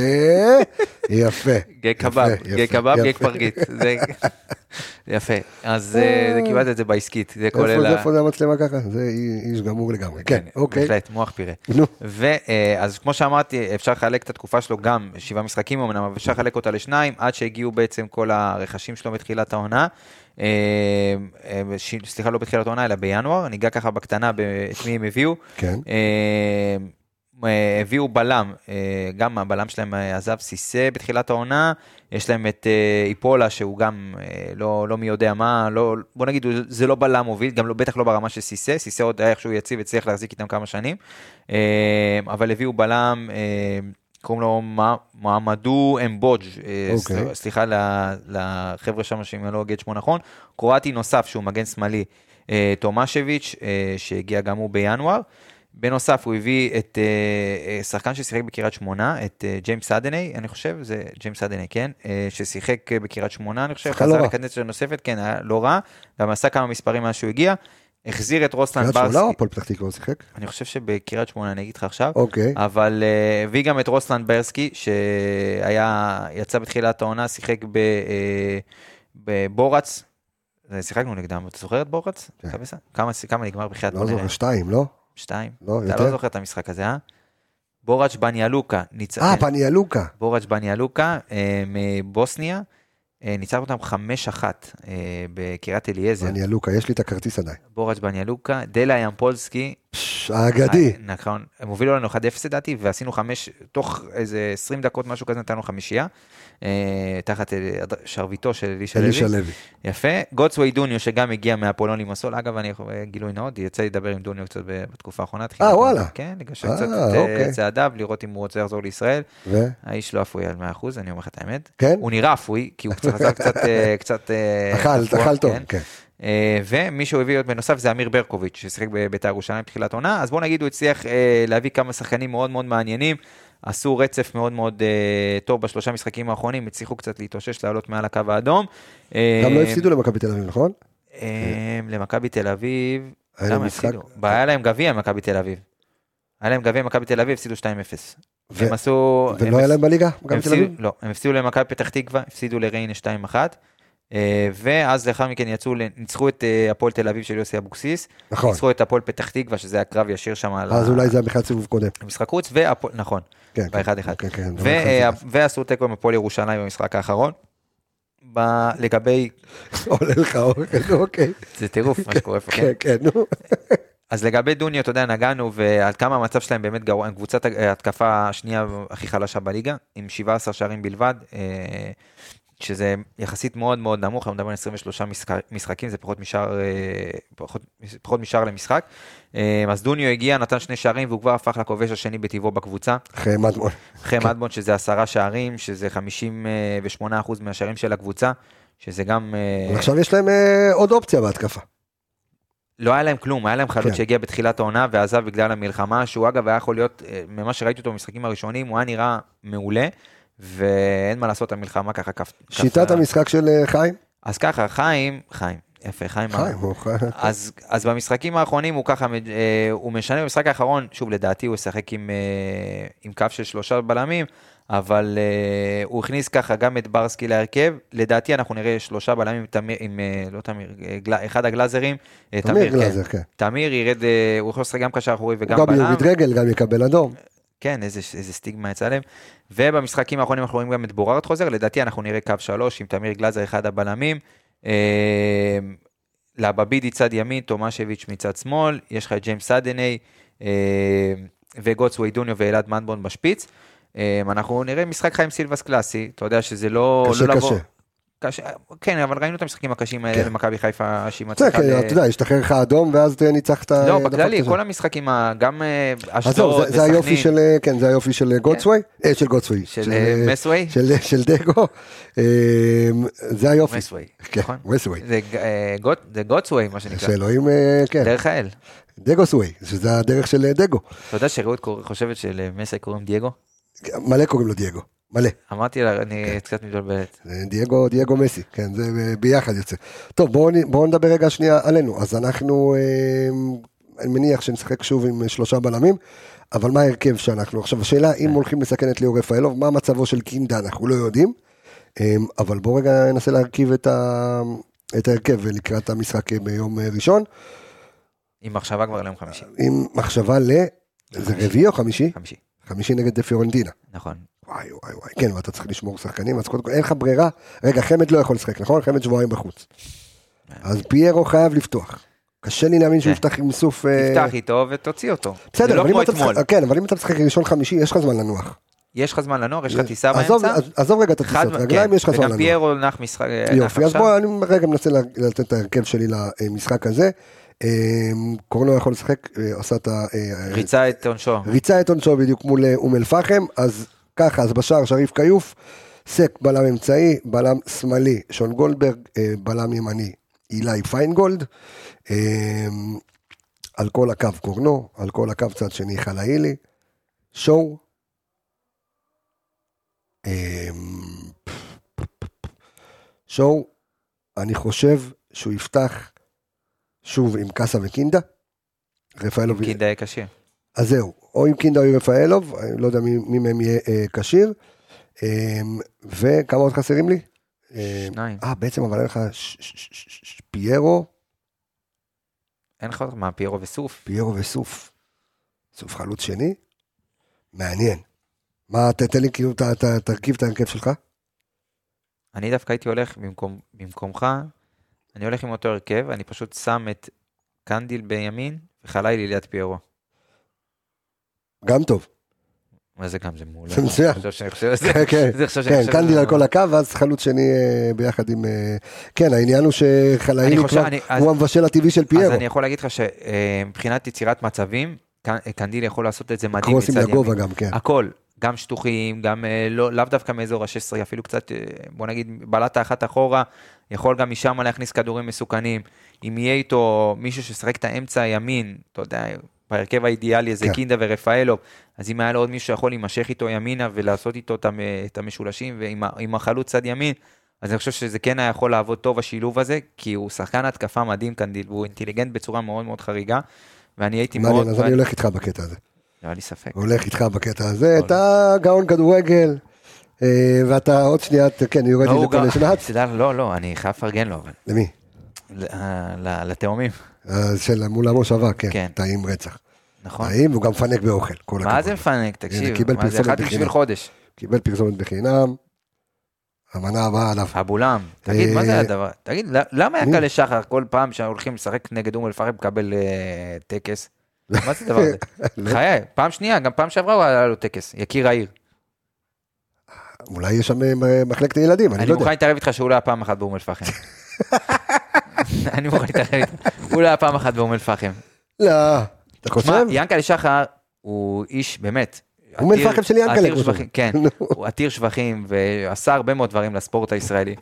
יפה. [laughs] גיי קבב, יפה, קבב, יפה. פרגית. [laughs] יפה. אז אה, קיבלת את זה בעסקית, זה כולל... איפה זה המצלמה ככה? זה איש גמור לגמרי. כן, אוקיי. בהחלט, מוח פירה. נו. ואז כמו שאמרתי, אפשר לחלק את התקופה שלו גם שבעה משחקים אמנם, אבל אפשר לחלק אותה לשניים, עד שהגיעו בעצם כל הרכשים שלו בתחילת העונה. אה, ש- סליחה, לא בתחילת העונה, אלא בינואר. ניגע ככה בקטנה את מי הם הביאו. כן. אה, אה, הביאו בלם, אה, גם הבלם שלהם אה, עזב סיסא בתחילת העונה, יש להם את איפולה שהוא גם לא, לא מי יודע מה, לא, בוא נגיד זה לא בלם מוביל, גם לא, בטח לא ברמה של סיסא, סיסא עוד היה איכשהו יציב, הצליח להחזיק איתם כמה שנים, אבל הביאו בלם, קוראים לו מ- מועמדו אמבוג', אה, אוקיי. סל- סליחה לחבר'ה שם שאם אני לא אגיד שמו נכון, קרואטי נוסף שהוא מגן שמאלי, אה, תומשביץ', אה, שהגיע גם הוא בינואר. בנוסף, הוא הביא את אה, אה, שחקן ששיחק בקריית שמונה, את אה, ג'יימס אדני, אני חושב, זה ג'יימס אדני, כן? אה, ששיחק אה, בקריית שמונה, אני חושב, שחקן חזר לא. לקדנציה נוספת, כן, היה לא רע, גם עשה כמה מספרים מאז שהוא הגיע, החזיר את רוסלן קריית שמונה או ברסקי, הפועל פתח תקווה הוא שיחק? אני חושב שבקריית שמונה, אני אגיד לך עכשיו, אוקיי. אבל אה, הביא גם את רוסלן ברסקי, שהיה, יצא בתחילת העונה, שיחק אה, בבורץ, אה, שיחקנו נגדם, אתה זוכר את בורץ? כן. כמה, נגמר בחייאת לא? זוכר, שתיים, לא? שתיים? לא, אתה יותר? לא זוכר את המשחק הזה, אה? בוראץ' בניאלוקה. אה, פניאלוקה. בוראץ' בניאלוקה מבוסניה, אה, ניצח אותם 5-1 אה, בקריית אליעזר. פניאלוקה, יש לי את הכרטיס עדיין. בוראץ' בניאלוקה, דלה ימפולסקי, האגדי. אה, נכון, הם הובילו לנו 1-0 לדעתי, ועשינו חמש, תוך איזה 20 דקות, משהו כזה, נתנו חמישייה, אה, תחת אה, שרביטו של אלישע אלישע לוי. לוי. יפה. גוטסווי דוניו, שגם הגיע מהפולון לימסול, אגב, אני גילוי נאות, יצא לי לדבר עם דוניו קצת בתקופה האחרונה. תחילת וואלה. כן, לגשר אה, קצת את אוקיי. אה, צעדיו, לראות אם הוא רוצה לחזור לישראל. ו? האיש לא אפוי על 100%, אני אומר לך את האמת. כן? הוא נראה אפוי, כי הוא קצת חזר קצת... אה, קצת אה, אכל, אכל טוב, כן. אה, ומי שהוא הביא עוד בנוסף זה אמיר ברקוביץ', ששיחק בבית"ר ירושלים בתחילת העונה, אז בוא נגיד הוא הצליח אה, להביא כמה שחקנים מאוד מאוד מעניינים, עשו רצף מאוד מאוד אה, טוב בשלושה משחקים האחרונים, הצליחו קצת להתאושש, לעלות מעל הקו האדום. גם לא הפסידו למכבי תל אביב, נכון? למכבי תל אביב, למה הפסידו? היה להם גביע מכבי תל אביב. היה להם גביע מכבי תל אביב, הפסידו 2-0. ו- הם עשו... ולא היה להם בליגה? מכבי תל אביב? לא, הם הפסידו למכבי פתח תקווה, הפסידו לריינה 2-1, אה, ואז לאחר מכן יצאו, ניצחו את אה, הפועל תל אביב של יוסי אבוקסיס, נכון. ניצחו את הפועל פתח תקווה, שזה היה קרב ישיר שם על אז אולי זה היה בכלל סיבוב קודם. המשחק חוץ, והפועל, נכון, כן, כן. באחד אחד. כן, כן. אה, ועשו תיקו עם הפועל ירושלים במשחק האחרון. ב- לגבי, [laughs] עולה לך אוכל, [laughs] אוקיי. זה טירוף מה שקורה פה, כן? כן, כן, נו. [laughs] אז לגבי דוניו, אתה יודע, נגענו, ועד כמה המצב שלהם באמת גרוע, הם קבוצת ההתקפה השנייה הכי חלשה בליגה, עם 17 שערים בלבד, אה, שזה יחסית מאוד מאוד נמוך, אנחנו מדברים על 23 משחק, משחקים, זה פחות משער, אה, פחות, פחות משער למשחק. אה, אז דוניו הגיע, נתן שני שערים, והוא כבר הפך לכובש השני בטבעו בקבוצה. אחרי מדמון. אחרי מדמון, שזה עשרה שערים, שזה 58% מהשערים של הקבוצה, שזה גם... אה, עכשיו יש להם עוד אופציה בהתקפה. לא היה להם כלום, היה להם חלוץ כן. שהגיע בתחילת העונה ועזב בגלל המלחמה, שהוא אגב היה יכול להיות, ממה שראיתי אותו במשחקים הראשונים, הוא היה נראה מעולה, ואין מה לעשות, המלחמה ככה כף... שיטת המשחק של אה, חיים? אז ככה, חיים, חיים, יפה, חיים. חיים, הוא חיים. אז, אז במשחקים האחרונים הוא ככה, אה, הוא משנה במשחק האחרון, שוב, לדעתי הוא ישחק עם, אה, עם קו של שלושה בלמים, אבל הוא הכניס ככה גם את ברסקי להרכב, לדעתי אנחנו נראה שלושה בלמים, תמיר, עם, לא תמיר, גל, אחד הגלאזרים, אה, תמיר כן. גלאזר, כן. תמיר ירד, הוא יכול לשחק גם קשר אחורי וגם הוא גם בלם. יוריד רגל, גם יקבל אדום. כן, איזה, איזה סטיגמה יצא להם. ובמשחקים האחרונים אנחנו רואים גם את בורארד חוזר, לדעתי אנחנו נראה קו שלוש עם תמיר גלאזר אחד הבלמים. אה, לבבידי צד ימין, תומשביץ' מצד שמאל, יש לך את ג'יימס סדני אה, וגוטסווי דוניו ואלעד מנבון בשפיץ. אה, אנחנו נראה משחק חיים סילבס קלאסי, אתה יודע שזה לא... קשה, לא לבוא, קשה, כן, אבל ראינו את המשחקים הקשים האלה כן. במכבי חיפה, שהיא בסדר, מצליחה... כן, ל- אתה יודע, השתחרר לך אדום ואז ניצחת... לא, בכללי. כל המשחקים, גם אה, אשדוד זה- זה היופי של, אה, כן, זה היופי של גודסווי, אה, של גודסווי, של, אה, מסווי? של של דגו, אה, זה היופי, מסווי, [laughs] כן, נכון? מסווי, זה ג- אה, גוט- זה גוטסווי, מה שנקרא. שאלוהים, אה, כן, דרך האל. דגוסווי, שזה הדרך של אה, דגו, אתה יודע שרעות חושבת שלמסי קוראים דייגו? מלא קוראים לו דייגו, מלא, אמרתי לה, כן. אני קצת מתבלבלת. זה דייגו, דייגו מסי, כן, זה אה, ביחד יוצא. טוב, בואו נדבר רגע שנייה עלינו, אז אנחנו, אה, אני מניח שנשחק שוב עם אה, שלושה בלמים, אבל מה ההרכב שאנחנו, עכשיו השאלה אם הולכים לסכן את ליאור רפאלוב, מה מצבו של קינדה, אנחנו לא יודעים, אה, אבל בואו רגע ננסה להרכיב את ה... את ההרכב לקראת המשחק אה, ביום אה, ראשון, עם מחשבה כבר ליום חמישי. עם מחשבה ל... זה רביעי או חמישי? חמישי, חמישי נגד פיורנטינה. נכון. וואי וואי וואי, כן, ואתה צריך לשמור שחקנים, אז קודם כל אין לך ברירה. רגע, חמד לא יכול לשחק, נכון? חמד שבועיים בחוץ. אז פיירו חייב לפתוח. קשה לי להאמין שהוא כן. יפתח עם סוף... אה, תפתח איתו ותוציא אותו. בסדר, לא אבל אם כמו אתה אתמול. משחק, כן, אבל אם אתה משחק ראשון חמישי, יש לך זמן לנוח. יש לך זמן לנוח, יש לך טיסה עזוב- באמצע. עזוב- רגע את הטיסות רגליים, כן, יש לך זמן וגם לנוח. פיירו נח משחק יופי, אז. בוא, אני רגע מנסה לתת את ההרכב שלי למשחק הזה. אה, קורנו יכול לשחק, אה, עושה את ה... אה, ריצה את עונשו. ריצה את עונשו בדיוק מול אה, אום אל פחם, אז ככה, אז בשער שריף כיוף, סק בלם אמצעי, בלם שמאלי, שון גולדברג, אה, בלם ימני, אילי פיינגולד, אה, על כל הקו קורנו, על כל הקו צד שני חלאילי, שואו, אה, שואו, אני חושב שהוא יפתח שוב עם קאסה וקינדה. רפאלוב קינדה יהיה קשה. אז זהו, או עם קינדה או עם רפאלוב, אני לא יודע מי, מי מהם יהיה אה, כשיר. אה, וכמה עוד חסרים לי? שניים. אה, בעצם אבל אין לך פיירו, אין לך עוד מה, פיירו וסוף. פיירו וסוף. סוף חלוץ שני? מעניין. מה, תן לי כאילו, תרכיב את ההרכב שלך. אני דווקא הייתי הולך במקום, במקומך, אני הולך עם אותו הרכב, אני פשוט שם את קנדיל בימין וחלאילי ליד פיירו. גם טוב. מה זה גם, זה מעולה. זה מצוין. כן, כן. כן, קנדיל זה- על כל הקו, ואז חלוץ שני אה, ביחד עם... אה, כן, העניין הוא שחלאילי אז- הוא המבשל הטבעי של אז פיירו. אני יכול להגיד לך שמבחינת יצירת מצבים, קנ- קנדיל יכול לעשות את זה מדהים קרוסים מצד לגובה ימין. גם, כן. הכל, גם שטוחים, גם אה, לא, לאו דווקא מאזור ה-16, אפילו קצת, אה, בוא נגיד, בלטה אחת אחורה, יכול גם משם להכניס כדורים מסוכנים. אם יהיה איתו מישהו ששחק את האמצע הימין, אתה יודע, בהרכב האידיאלי זה כן. קינדה ורפאלוב, אז אם היה לו עוד מישהו שיכול להימשך איתו ימינה ולעשות איתו את המ- את המשולשים, ועם החלוץ צד ימין, אז אני חושב שזה כן היה יכול לעבוד טוב השילוב הזה, כי הוא שחקן התקפה מדהים קנדיל, והוא אינטליגנט בצורה מאוד מאוד חריגה, ואני הייתי מאוד... אז אני ואני- הולך איתך בקטע הזה. לא היה לי ספק. הולך איתך בקטע הזה, אתה גאון כדורגל, אה, ואתה עוד שנייה, כן, יורד לא, לי גם- לשנץ. תדע, לא, לא, אני חייב לפרגן לו, אבל. למי? אה, לתאומים, אה, של מול המושבה, כן, כן. טעים רצח. נכון? טעים, והוא גם מפנק באוכל, כל הכבוד. מה זה מפנק? תקשיב, קיבל מה זה אחד בחינם. בשביל חודש. קיבל פרסומת בחינם, המנה הבאה עליו. אבולם, תגיד, מה אה, זה הדבר? תגיד, למה מי? יקה לשחר כל פעם שהולכים לשחק נגד אום אל-פחם מקבל אה, טקס? מה זה הדבר הזה? [laughs] לא. חיי, פעם שנייה, גם פעם שעברה הוא היה לו טקס, יקיר העיר. אולי יש שם אה, מחלקת ילדים, אני אני לא מוכן יודע. להתערב איתך שהוא לא היה פעם אחת באום אל-פחם. [laughs] אני מוכן להתערב איתך, הוא לא היה פעם אחת באום אל-פחם. לא, אתה חושב? תשמע, ינקלה שחר הוא איש, באמת. אום אל-פחם של ינקלה, כן. הוא עתיר שבחים ועשה הרבה מאוד דברים לספורט הישראלי.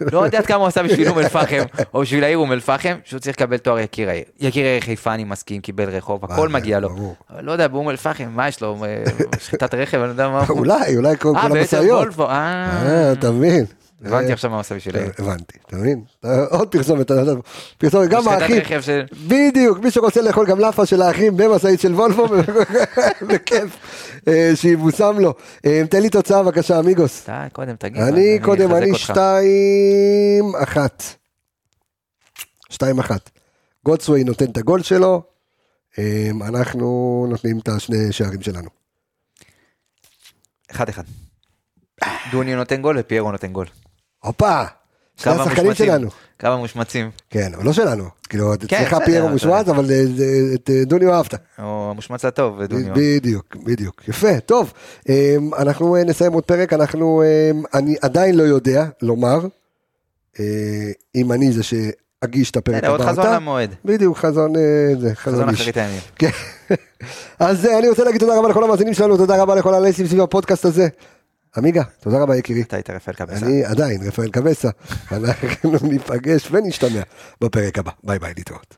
לא יודע כמה הוא עשה בשביל אום אל-פחם, או בשביל העיר אום אל-פחם, שהוא צריך לקבל תואר יקיר העיר. יקיר העיר חיפה אני מסכים, קיבל רחוב, הכל מגיע לו. לא יודע, באום אל-פחם, מה יש לו? אה, שחיטת רכב, אני לא יודע מה. אולי, אולי כל אה, המשאיות. אה, אה, אתה מבין? הבנתי אה, עכשיו מה עושה בשביל העיר. הבנתי, אתה מבין? עוד פרסומת, פרסומת, גם האחים. בדיוק, מי שרוצה לאכול גם לאפה של האחים במשאית של וולפו, [laughs] בכיף, אה, שיבושם לו. אה, תן לי תוצאה בבקשה, אמיגוס. די, קודם תגיד. אני קודם, אני אותך. שתיים, אחת. שתיים, אחת. גודסווי נותן את הגול שלו, אה, אנחנו נותנים את השני שערים שלנו. אחד אחד. דוניו נותן גול ופיירו נותן גול. הופה, שני השחקנים. שלנו. קו המושמצים. כן, אבל לא שלנו. כאילו, אצלך פיירו אתה מושמץ, אבל אה, אה, את אה, דוניו אהבת. או המושמץ הטוב, דוניו. בדיוק, בדיוק. יפה, טוב. אמ, אנחנו אה, נסיים עוד פרק, אנחנו, אמ, אני עדיין לא יודע לומר אה, אם אני זה שאגיש את הפרק בסדר, עוד הבא. חזון למועד. בדיוק, חזון, אה, זה, חזון חזון איש. אחרית הימים. כן. [laughs] אז אה, אני רוצה להגיד תודה רבה לכל המאזינים שלנו, תודה רבה לכל האנליסטים סביב הפודקאסט הזה. עמיגה, תודה רבה יקירי. אתה היית רפאל קבסה. אני עדיין רפאל קבסה, אנחנו ניפגש ונשתמע בפרק הבא. ביי ביי, להתראות.